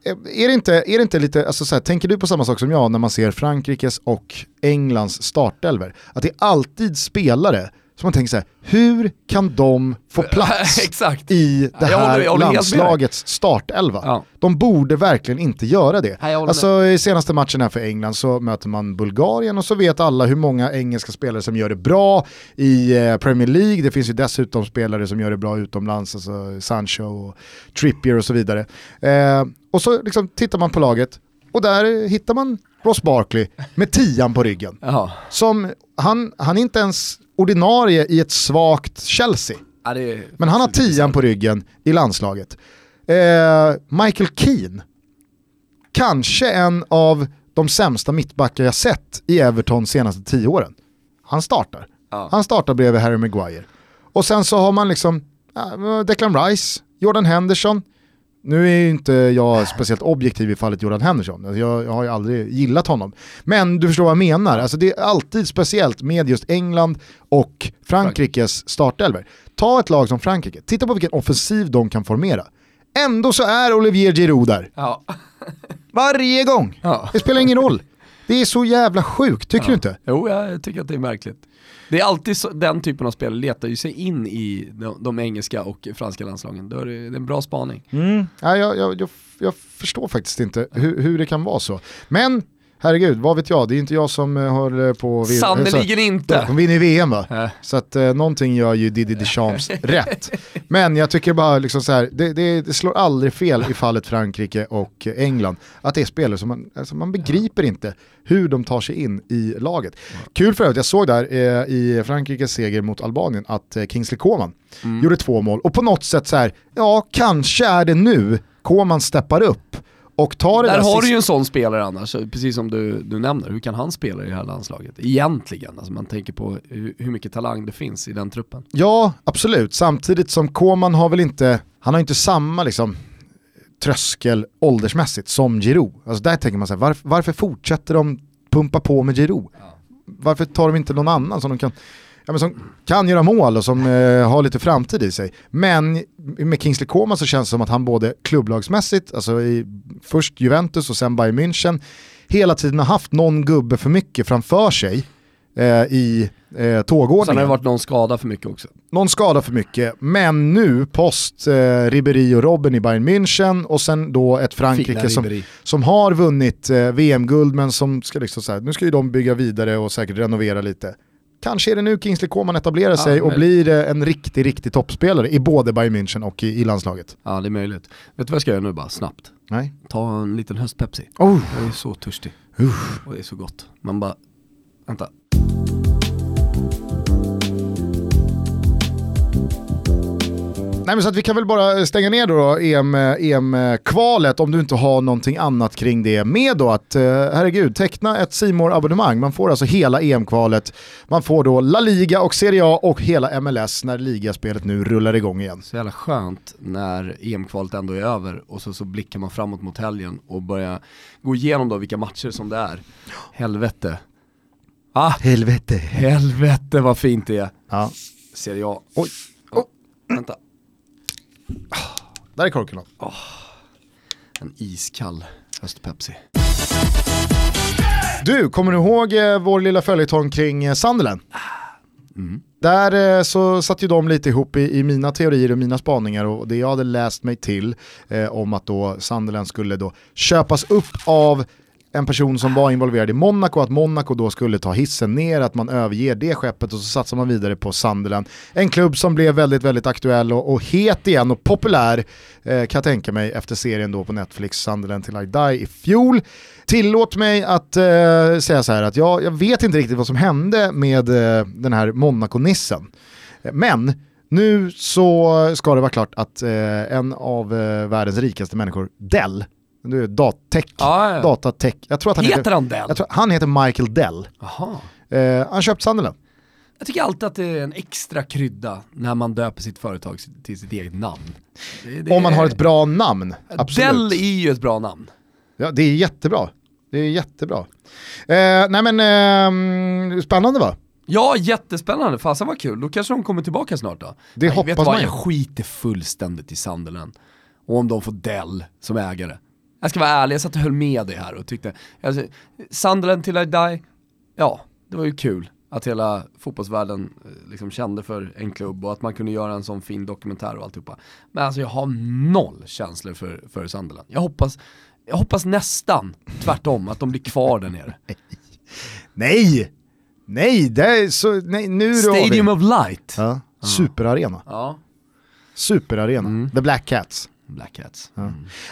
[SPEAKER 1] är det inte, är det inte lite, alltså så här, tänker du på samma sak som jag när man ser Frankrikes och Englands startelver? Att det är alltid spelare som man tänker så här, hur kan de få (laughs) plats i det
[SPEAKER 2] Jag
[SPEAKER 1] här
[SPEAKER 2] håller- jag håller
[SPEAKER 1] landslagets startelva?
[SPEAKER 2] Ja.
[SPEAKER 1] De borde verkligen inte göra det.
[SPEAKER 2] Nej,
[SPEAKER 1] Alltså i senaste matchen här för England så möter man Bulgarien och så vet alla hur många engelska spelare som gör det bra i eh, Premier League. Det finns ju dessutom spelare som gör det bra utomlands, alltså Sancho och Trippier och så vidare. Eh, och så liksom tittar man på laget och där hittar man Ross Barkley med tian på ryggen. Som, han, han är inte ens ordinarie i ett svagt Chelsea.
[SPEAKER 2] Ja,
[SPEAKER 1] Men han har tian på ryggen i landslaget. Eh, Michael Keane, kanske en av de sämsta mittbackar jag sett i Everton senaste tio åren. Han startar.
[SPEAKER 2] Ja.
[SPEAKER 1] Han startar bredvid Harry Maguire. Och sen så har man liksom Declan Rice, Jordan Henderson. Nu är ju inte jag speciellt objektiv i fallet Jordan Henderson. Alltså Jag, jag har ju aldrig gillat honom. Men du förstår vad jag menar. Alltså det är alltid speciellt med just England och Frankrikes startelver. Ta ett lag som Frankrike, titta på vilken offensiv de kan formera. Ändå så är Olivier Giroud där.
[SPEAKER 2] Ja.
[SPEAKER 1] Varje gång.
[SPEAKER 2] Ja.
[SPEAKER 1] Det spelar ingen roll. Det är så jävla sjukt, tycker du inte?
[SPEAKER 2] Jo, jag tycker att det är märkligt. Det är alltid så, den typen av spelare letar ju sig in i de, de engelska och franska landslagen. Då är det, det är en bra spaning.
[SPEAKER 1] Mm. Ja, jag, jag, jag, jag förstår faktiskt inte hur, hur det kan vara så. Men herregud, vad vet jag, det är inte jag som eh, håller på... vid-
[SPEAKER 2] Sannerligen inte!
[SPEAKER 1] De vinner ju VM va?
[SPEAKER 2] Äh.
[SPEAKER 1] Så att eh, någonting gör ju Didi Deschamps (laughs) rätt. Men jag tycker bara liksom så här, det, det, det slår aldrig fel i fallet Frankrike och eh, England. Att det är spelare som man, alltså man begriper inte hur de tar sig in i laget. Kul för övrigt, jag såg där eh, i Frankrikes seger mot Albanien att eh, Kingsley Coman
[SPEAKER 2] Mm.
[SPEAKER 1] gjorde två mål. Och på något sätt så här, ja kanske är det nu Coman steppar upp och tar det
[SPEAKER 2] Där
[SPEAKER 1] där
[SPEAKER 2] har
[SPEAKER 1] sista-
[SPEAKER 2] du ju en sån spelare annars, precis som du, du nämner. Hur kan han spela i det här landslaget? Egentligen, alltså man tänker på hur, mycket talang det finns i den truppen.
[SPEAKER 1] Ja, absolut. Samtidigt som Koman har väl inte, han har inte samma liksom, tröskel åldersmässigt som Giroud. Alltså där tänker man så här, varför, varför fortsätter de pumpa på med Giroud? Varför tar de inte någon annan som de kan, ja, men som kan göra mål och som eh, har lite framtid i sig? Men med Kingsley Coman så känns det som att han både klubblagsmässigt, alltså i, först Juventus och sen Bayern München, hela tiden har haft någon gubbe för mycket framför sig eh, i eh,
[SPEAKER 2] Sen har
[SPEAKER 1] tågordningen.
[SPEAKER 2] det varit någon skada för mycket också.
[SPEAKER 1] Någon skada för mycket, men nu post eh, Ribéry och Robben i Bayern München och sen då ett Frankrike
[SPEAKER 2] Fina
[SPEAKER 1] som, som har vunnit eh, VM-guld men som ska liksom så här, nu ska ju de bygga vidare och säkert renovera lite. Kanske är det nu Kingsley Coman etablerar sig och blir eh, en riktig, riktig toppspelare i både Bayern München och i, i landslaget.
[SPEAKER 2] Ja det är möjligt. Vet du vad jag ska göra nu bara, snabbt?
[SPEAKER 1] Nej.
[SPEAKER 2] Ta en liten höstpepsi.
[SPEAKER 1] Oh.
[SPEAKER 2] Jag är så törstig. Och det är så gott. Man bara, vänta.
[SPEAKER 1] Nej men så att vi kan väl bara stänga ner då, då EM, EM-kvalet om du inte har någonting annat kring det med då att, eh, herregud, teckna ett simor abonnemang Man får alltså hela EM-kvalet, man får då La Liga och Serie A och hela MLS när ligaspelet nu rullar igång igen.
[SPEAKER 2] Så jävla skönt när EM-kvalet ändå är över och så, så blickar man framåt mot helgen och börjar gå igenom då vilka matcher som det är. Helvete. Ah,
[SPEAKER 1] Helvete.
[SPEAKER 2] helvete vad fint det är.
[SPEAKER 1] Ja,
[SPEAKER 2] Serie A.
[SPEAKER 1] Oj.
[SPEAKER 2] Oh, vänta.
[SPEAKER 1] Där är korken då.
[SPEAKER 2] En iskall höstpepsi.
[SPEAKER 1] Du, kommer du ihåg eh, vår lilla följetong kring eh, Sunderland?
[SPEAKER 2] Mm.
[SPEAKER 1] Där eh, så satt ju de lite ihop i, i mina teorier och mina spaningar och det jag hade läst mig till eh, om att då Sunderland skulle då köpas upp av en person som var involverad i Monaco, att Monaco då skulle ta hissen ner, att man överger det skeppet och så satsar man vidare på Sunderland. En klubb som blev väldigt, väldigt aktuell och, och het igen och populär eh, kan jag tänka mig efter serien då på Netflix, Sunderland till I Die i fjol. Tillåt mig att eh, säga så här att jag, jag vet inte riktigt vad som hände med eh, den här Monaco-nissen. Men nu så ska det vara klart att eh, en av eh, världens rikaste människor, Dell, du dattech,
[SPEAKER 2] Ja, ja.
[SPEAKER 1] datatech, jag tror att han
[SPEAKER 2] Heter
[SPEAKER 1] heter,
[SPEAKER 2] han Dell?
[SPEAKER 1] tror, han heter Michael Dell. Eh, han köpt Sunderland.
[SPEAKER 2] Jag tycker alltid att det är en extra krydda när man döper sitt företag till sitt eget namn. Det- det
[SPEAKER 1] Om man har ett bra namn, absolut.
[SPEAKER 2] Dell är ju ett bra namn.
[SPEAKER 1] Ja, det är jättebra. Det är jättebra. Eh, nej men, eh, spännande va?
[SPEAKER 2] Ja, jättespännande. Fasen vad kul. Då kanske de kommer tillbaka snart då.
[SPEAKER 1] Det
[SPEAKER 2] Nej,
[SPEAKER 1] hoppas
[SPEAKER 2] vet vad?
[SPEAKER 1] man ju.
[SPEAKER 2] Jag skiter fullständigt i Sunderland. Och om de får Dell som ägare. Jag ska vara ärlig, jag satt och höll med dig här och tyckte, alltså, Sunderland till I die, ja, det var ju kul att hela fotbollsvärlden eh, liksom kände för en klubb och att man kunde göra en sån fin dokumentär och alltihopa. Men alltså jag har noll känslor för, för Sunderland. Jag hoppas, jag hoppas nästan tvärtom, att de blir kvar där nere. (laughs)
[SPEAKER 1] Nej! Nej, det är så, nej nu
[SPEAKER 2] Stadium of Light.
[SPEAKER 1] ja, Superarena.
[SPEAKER 2] Ja,
[SPEAKER 1] Superarena.
[SPEAKER 2] Mm.
[SPEAKER 1] The Black Cats.
[SPEAKER 2] Black Cats.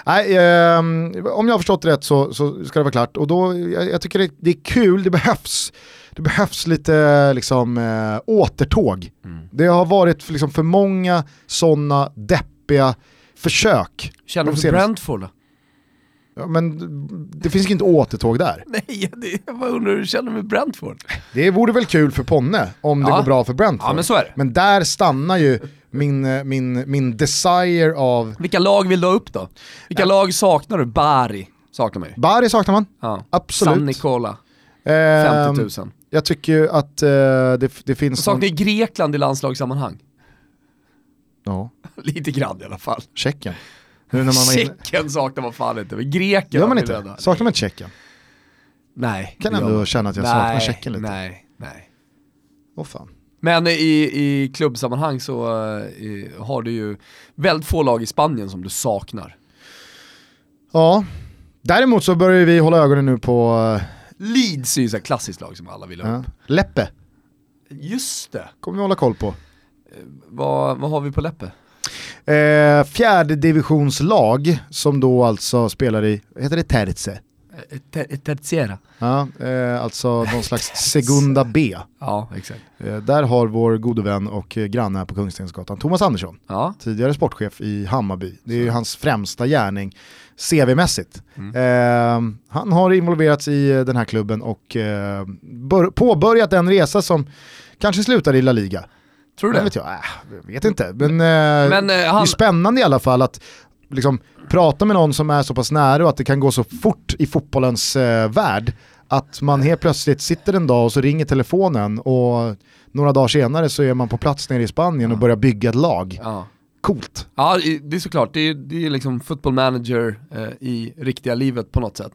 [SPEAKER 1] Nej, ehm, om jag har förstått det rätt så, så ska det vara klart. Och då, jag, jag tycker det, det är kul, det behövs. Det behövs lite liksom, eh, återtåg.
[SPEAKER 2] Mm.
[SPEAKER 1] Det har varit liksom, för många sådana deppiga försök.
[SPEAKER 2] Känner du för Brentford?
[SPEAKER 1] Ja, men det finns inte återtåg där. (laughs)
[SPEAKER 2] Nej, det, jag bara undrar hur du känner med Brentford?
[SPEAKER 1] Det vore väl kul för Ponne om det
[SPEAKER 2] Ja.
[SPEAKER 1] går bra för Brentford.
[SPEAKER 2] Ja men så är det.
[SPEAKER 1] Men där stannar ju min, eh, min, min desire av...
[SPEAKER 2] Vilka lag vill du ha upp då? Vilka lag saknar du? Bari saknar man ju.
[SPEAKER 1] Bari saknar man,
[SPEAKER 2] Ja.
[SPEAKER 1] absolut.
[SPEAKER 2] San Nicola,
[SPEAKER 1] Ehm,
[SPEAKER 2] 50 000.
[SPEAKER 1] Jag tycker ju att eh, det, det finns...
[SPEAKER 2] Och saknar ju Grekland i landslagssammanhang.
[SPEAKER 1] Ja, (laughs)
[SPEAKER 2] Lite grann i alla fall.
[SPEAKER 1] Tjeckien. Nu när man.
[SPEAKER 2] Tjeckien saknar man fan inte, men Grekland
[SPEAKER 1] Gör man inte?
[SPEAKER 2] rädda.
[SPEAKER 1] Saknar man Tjeckien?
[SPEAKER 2] Nej.
[SPEAKER 1] Kan ändå
[SPEAKER 2] man.
[SPEAKER 1] känna att jag
[SPEAKER 2] nej,
[SPEAKER 1] saknar Tjeckien lite.
[SPEAKER 2] Nej, nej.
[SPEAKER 1] Åh fan.
[SPEAKER 2] Men i, i klubbsammanhang så eh, har du ju väldigt få lag i Spanien som du saknar.
[SPEAKER 1] Ja, däremot så börjar vi hålla ögonen nu på
[SPEAKER 2] Leeds är ju ett klassiskt lag som alla vill ha
[SPEAKER 1] uh,
[SPEAKER 2] upp.
[SPEAKER 1] Leppe.
[SPEAKER 2] Just det.
[SPEAKER 1] Kommer vi hålla koll på.
[SPEAKER 2] Vad, vad har vi på Leppe?
[SPEAKER 1] Eh, fjärde divisionslag som då alltså spelar i, heter det Terze?
[SPEAKER 2] Eh, Tertiera.
[SPEAKER 1] Ja, eh, alltså någon slags Segunda B. (laughs)
[SPEAKER 2] Ja, exakt.
[SPEAKER 1] Eh, där har vår gode vän och eh, granne här på Kungstensgatan, Thomas Andersson,
[SPEAKER 2] Ja,
[SPEAKER 1] tidigare sportchef i Hammarby. Det är ju hans främsta gärning CV-mässigt.
[SPEAKER 2] Mm.
[SPEAKER 1] Eh, han har involverats i eh, den här klubben och eh, bör- påbörjat en resa som kanske slutar i La Liga.
[SPEAKER 2] tror du det?
[SPEAKER 1] vet, jag, äh, vet inte, men, eh,
[SPEAKER 2] Men eh,
[SPEAKER 1] det är
[SPEAKER 2] han,
[SPEAKER 1] spännande i alla fall att liksom, prata med någon som är så pass nära och att det kan gå så fort i fotbollens eh, värld. Att man helt plötsligt sitter en dag och så ringer telefonen och några dagar senare så är man på plats nere i Spanien och börjar bygga ett lag.
[SPEAKER 2] ja.
[SPEAKER 1] Coolt.
[SPEAKER 2] Ja, det är såklart. Det är, det är liksom football manager eh, i riktiga livet på något sätt.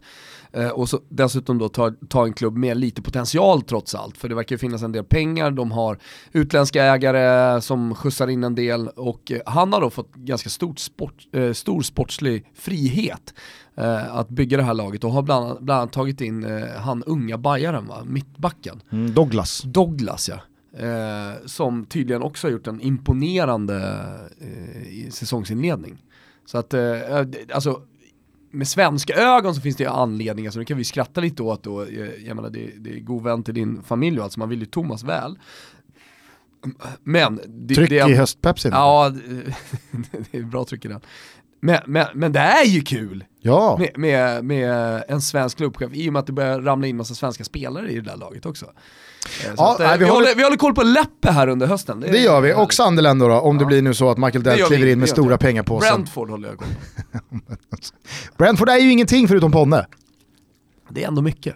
[SPEAKER 2] Eh, och så dessutom då ta, ta en klubb med lite potential trots allt. För det verkar ju finnas en del pengar, de har utländska ägare som skjutsar in en del och eh, han har då fått ganska stort sport, eh, stor sportslig frihet eh, att bygga det här laget och har bland, annat- bland annat tagit in eh, han unga bajaren va, mittbacken.
[SPEAKER 1] Mm, Douglas.
[SPEAKER 2] Douglas ja. Som tydligen också har gjort en imponerande säsongsinledning. Så att, alltså med svenska ögon så finns det ju anledningar, så nu kan vi skratta lite åt då, eh, jag menar det, det är god vän till din familj och allt, så man vill ju Thomas väl. Men... Det,
[SPEAKER 1] Tryck
[SPEAKER 2] det
[SPEAKER 1] i höstpepsin.
[SPEAKER 2] Ja, det, (laughs) det är bra tryck i den. Men, men, men det är ju kul
[SPEAKER 1] ja.
[SPEAKER 2] med, med, med en svensk klubbchef i och med att det börjar ramla in massa svenska spelare i det där laget också. Eh,
[SPEAKER 1] Ja,
[SPEAKER 2] att, eh,
[SPEAKER 1] nej, vi
[SPEAKER 2] vi,
[SPEAKER 1] håller-
[SPEAKER 2] håller, vi håller koll på Leppe här under hösten.
[SPEAKER 1] Det gör vi. Och Sunderland då, då om det
[SPEAKER 2] Ja.
[SPEAKER 1] blir nu så att Michael
[SPEAKER 2] Det
[SPEAKER 1] Dell kliver in
[SPEAKER 2] det
[SPEAKER 1] med stora pengar på.
[SPEAKER 2] Brentford håller jag koll på. (laughs)
[SPEAKER 1] Brentford är ju ingenting förutom Ponne.
[SPEAKER 2] Det är ändå mycket.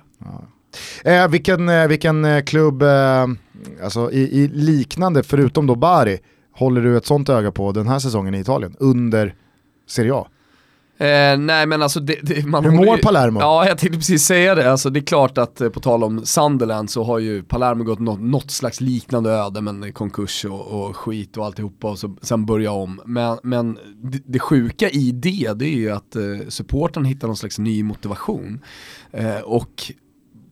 [SPEAKER 1] Eh, vilken, eh, vilken klubb, eh, alltså i, i liknande, förutom då Bari, håller du ett sånt öga på den här säsongen i Italien, under Serie A?
[SPEAKER 2] Eh, nej men alltså det, det, man
[SPEAKER 1] Hur mår
[SPEAKER 2] ju-
[SPEAKER 1] Palermo?
[SPEAKER 2] Ja jag tänkte precis säga det, alltså det är klart att eh, på tal om Sunderland så har ju Palermo gått något, något slags liknande öde men konkurs och, och skit och alltihopa och så, sen börja om. Men, men det, det sjuka i det, det är ju att eh, supporten hittar någon slags ny motivation. Eh, och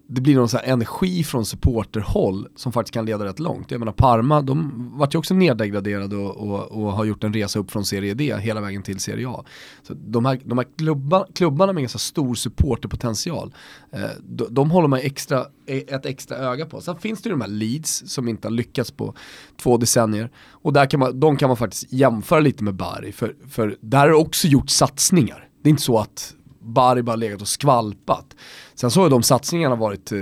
[SPEAKER 2] det blir någon så här energi från supporterhåll som faktiskt kan leda rätt långt. Jag menar Parma, de vart ju också nedgraderade och, och, och har gjort en resa upp från Serie D hela vägen till Serie A. Så de här, de här klubba, klubbarna med ganska stor supporterpotential, eh, de, de håller man extra, e, ett extra öga på. Sen finns det ju de här Leeds som inte har lyckats på två decennier. Och där kan man, de kan man faktiskt jämföra lite med Bari, för, för där har det också gjort satsningar. Det är inte så att Bari bara legat och skvalpat. Sen så har de satsningarna varit eh,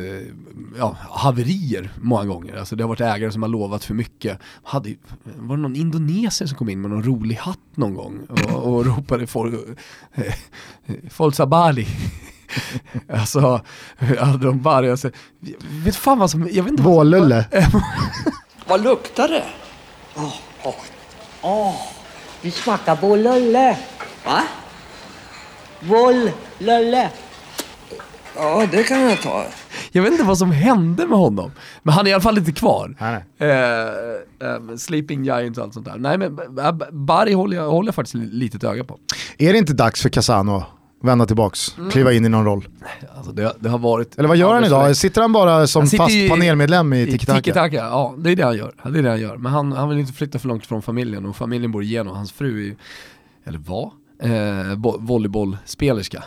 [SPEAKER 2] ja, haverier många gånger. Alltså det har varit ägare som har lovat för mycket. Hade, ju- var det någon indonesier som kom in med någon rolig hatt någon gång och, och ropade for, eh, Forza Bali. (laughs) alltså, hade de Bari, alltså, vet fan vad som, jag vet inte
[SPEAKER 1] Vålulle. (laughs)
[SPEAKER 3] Vad luktar det? Åh, åh, åh, det smakar vållulle. Va? Vållulle. Ja, det kan jag ta.
[SPEAKER 2] Jag vet inte vad som hände med honom. Men han är i alla fall inte kvar.
[SPEAKER 1] Nej, nej.
[SPEAKER 2] Eh, eh, Sleeping Giants och allt sånt där. Nej men eh, Bari håller jag, håller jag faktiskt li- lite ett öga på.
[SPEAKER 1] Är det inte dags för Casano att vända tillbaks,
[SPEAKER 2] Mm.
[SPEAKER 1] kliva in i någon roll?
[SPEAKER 2] Alltså det, det har varit...
[SPEAKER 1] Eller vad gör han idag? Sitter han bara som
[SPEAKER 2] Han
[SPEAKER 1] fast
[SPEAKER 2] i-
[SPEAKER 1] panelmedlem i Tiki Taka?
[SPEAKER 2] Ja det är det han gör. Det är det han gör. Men han, han vill inte flytta för långt från familjen och familjen bor igenom. Hans fru är eller var, eh, bo- volleybollspelerska.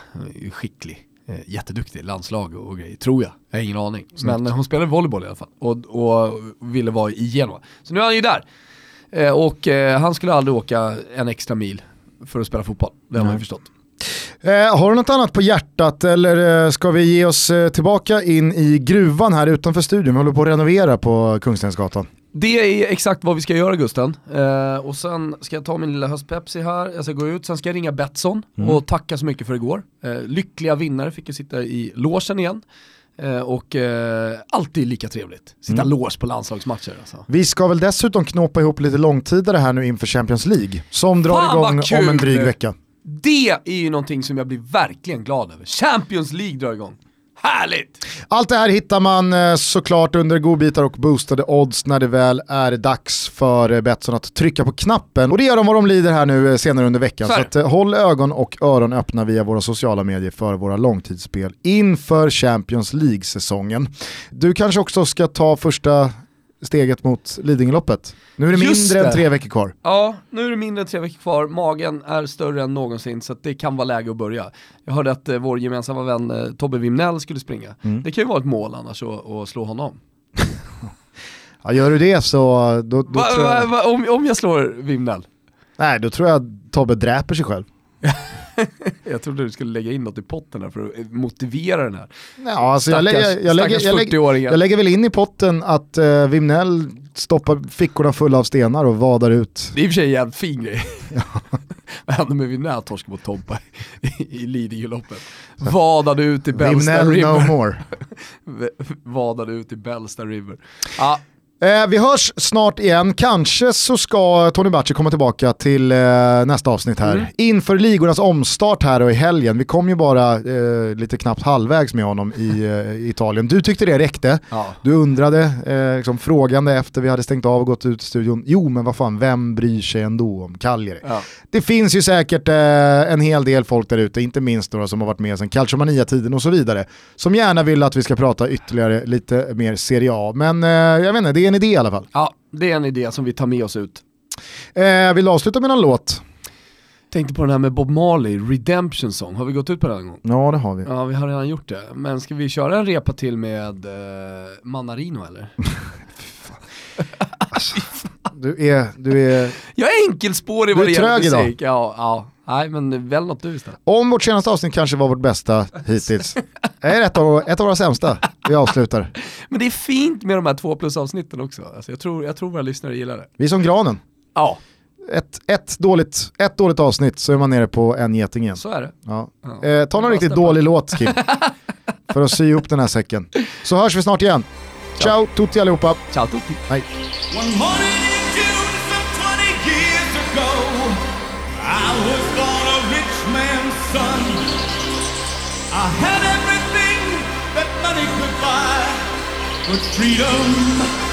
[SPEAKER 2] Skicklig. Eh, jätteduktig, landslag och, och grejer, tror jag. Jag har ingen aning. Men eh, hon spelar volleyboll i alla fall och, och ville vara i Genua. Så nu är han ju där. Eh, och eh, han skulle aldrig åka en extra mil för att spela fotboll. Det har man ju förstått.
[SPEAKER 1] Eh, har du något annat på hjärtat eller eh, ska vi ge oss eh, tillbaka in i gruvan här utanför studion? Vi håller på att renovera på Kungstensgatan.
[SPEAKER 2] Det är exakt vad vi ska göra Gusten. Eh, och sen ska jag ta min lilla höstpepsi här, jag ska gå ut, sen ska jag ringa Betsson och tacka så mycket för igår. Eh, lyckliga vinnare fick ju sitta i logen igen. Eh, och eh, alltid lika trevligt. Sitta
[SPEAKER 1] Mm.
[SPEAKER 2] lås på landslagsmatcher alltså.
[SPEAKER 1] Vi ska väl dessutom knåpa ihop lite långtidare här nu inför Champions League som drar
[SPEAKER 2] Fan,
[SPEAKER 1] igång om en dryg vecka.
[SPEAKER 2] Det är ju någonting som jag blir verkligen glad över. Champions League drar igång. Härligt!
[SPEAKER 1] Allt det här hittar man eh, såklart under godbitar och boostade odds när det väl är dags för eh, Betsson att trycka på knappen. Och det gör de vad de lider här nu eh, senare under veckan.
[SPEAKER 2] Så
[SPEAKER 1] Så att, håll ögon och öron öppna via våra sociala medier för våra långtidsspel inför Champions League-säsongen. Du kanske också ska ta första steget mot Lidingöloppet. Nu är det
[SPEAKER 2] Just
[SPEAKER 1] mindre
[SPEAKER 2] det.
[SPEAKER 1] än tre veckor kvar.
[SPEAKER 2] Ja, nu är det mindre än tre veckor kvar, magen är större än någonsin så det kan vara läge att börja. Jag hörde att eh, vår gemensamma vän eh, Tobbe Wimnell skulle springa.
[SPEAKER 1] Mm.
[SPEAKER 2] Det kan ju vara ett mål annars att, slå honom. (laughs)
[SPEAKER 1] Ja, gör du det så då, då,
[SPEAKER 2] Va, va, va, om, om jag slår Wimnell?
[SPEAKER 1] nej, då tror jag att Tobbe dräper sig själv. (laughs)
[SPEAKER 2] Jag trodde du skulle lägga in något i potten här för att eh, motivera den här.
[SPEAKER 1] Ja, alltså jag,
[SPEAKER 2] Stackars,
[SPEAKER 1] lägger, jag, lägger,
[SPEAKER 2] stackars
[SPEAKER 1] jag, lägger,
[SPEAKER 2] 40-åringen.
[SPEAKER 1] jag lägger väl in i potten att uh, Vimnell stoppar fickorna fulla av stenar och vadar ut.
[SPEAKER 2] Det är i och för sig en jävligt fin grej. (laughs) Vad hände med Wimnell torsk mot Tompa i, i Lidingöloppet? Vadade ut i Bellsta
[SPEAKER 1] Vimnell no
[SPEAKER 2] River.
[SPEAKER 1] more. (laughs)
[SPEAKER 2] Vadade ut i Bellsta River. Ja,
[SPEAKER 1] Eh, vi hörs snart igen, kanske så ska Tony Bacci komma tillbaka till eh, nästa avsnitt här.
[SPEAKER 2] Mm.
[SPEAKER 1] Inför ligornas omstart här och i helgen. Vi kom ju bara eh, lite knappt halvvägs med honom i eh, Italien. Du tyckte det räckte.
[SPEAKER 2] ja.
[SPEAKER 1] Du undrade, eh, liksom, frågande efter vi hade stängt av och gått ut i studion. Jo men vad fan, vem bryr sig ändå om Cagliari?
[SPEAKER 2] ja.
[SPEAKER 1] Det finns ju säkert eh, en hel del folk där ute, inte minst några som har varit med sedan Calciomania-tiden och så vidare, som gärna vill att vi ska prata ytterligare lite mer Serie A. Men jag vet inte, det är en idé i alla fall.
[SPEAKER 2] ja, det är en idé som vi tar med oss ut.
[SPEAKER 1] Eh, vill du avsluta med någon låt?
[SPEAKER 2] Tänkte på den här med Bob Marley, Redemption Song, har vi gått ut på den en gång?
[SPEAKER 1] Ja det har vi.
[SPEAKER 2] Ja, vi har redan gjort det. Men ska vi köra en repa till med eh, Manarino eller? (laughs)
[SPEAKER 1] Du är, du är...
[SPEAKER 2] Jag är enkelspårig
[SPEAKER 1] Du
[SPEAKER 2] vad
[SPEAKER 1] är
[SPEAKER 2] det gäller
[SPEAKER 1] trög idag.
[SPEAKER 2] musik. Ja, ja. Nej men väl något du istället.
[SPEAKER 1] Om vårt senaste avsnitt kanske var vårt bästa hittills. (laughs) Det är ett av, ett av våra sämsta. Vi avslutar. (laughs)
[SPEAKER 2] Men det är fint med de här två plus avsnitten också. Alltså, jag, tror, jag tror våra lyssnare gillar det.
[SPEAKER 1] Vi är som granen.
[SPEAKER 2] Ja,
[SPEAKER 1] Ett, ett, dåligt, ett dåligt avsnitt så är man nere på en geting igen.
[SPEAKER 2] så är det.
[SPEAKER 1] Ja.
[SPEAKER 2] Ja.
[SPEAKER 1] Eh, ta någon riktigt
[SPEAKER 2] stämma.
[SPEAKER 1] dålig låt Kim. (laughs) för att sy ihop den här säcken. Så hörs vi snart igen. Ciao tutti allihopa.
[SPEAKER 2] Ciao tutti.
[SPEAKER 1] Hej.
[SPEAKER 4] One morning but freedom. I had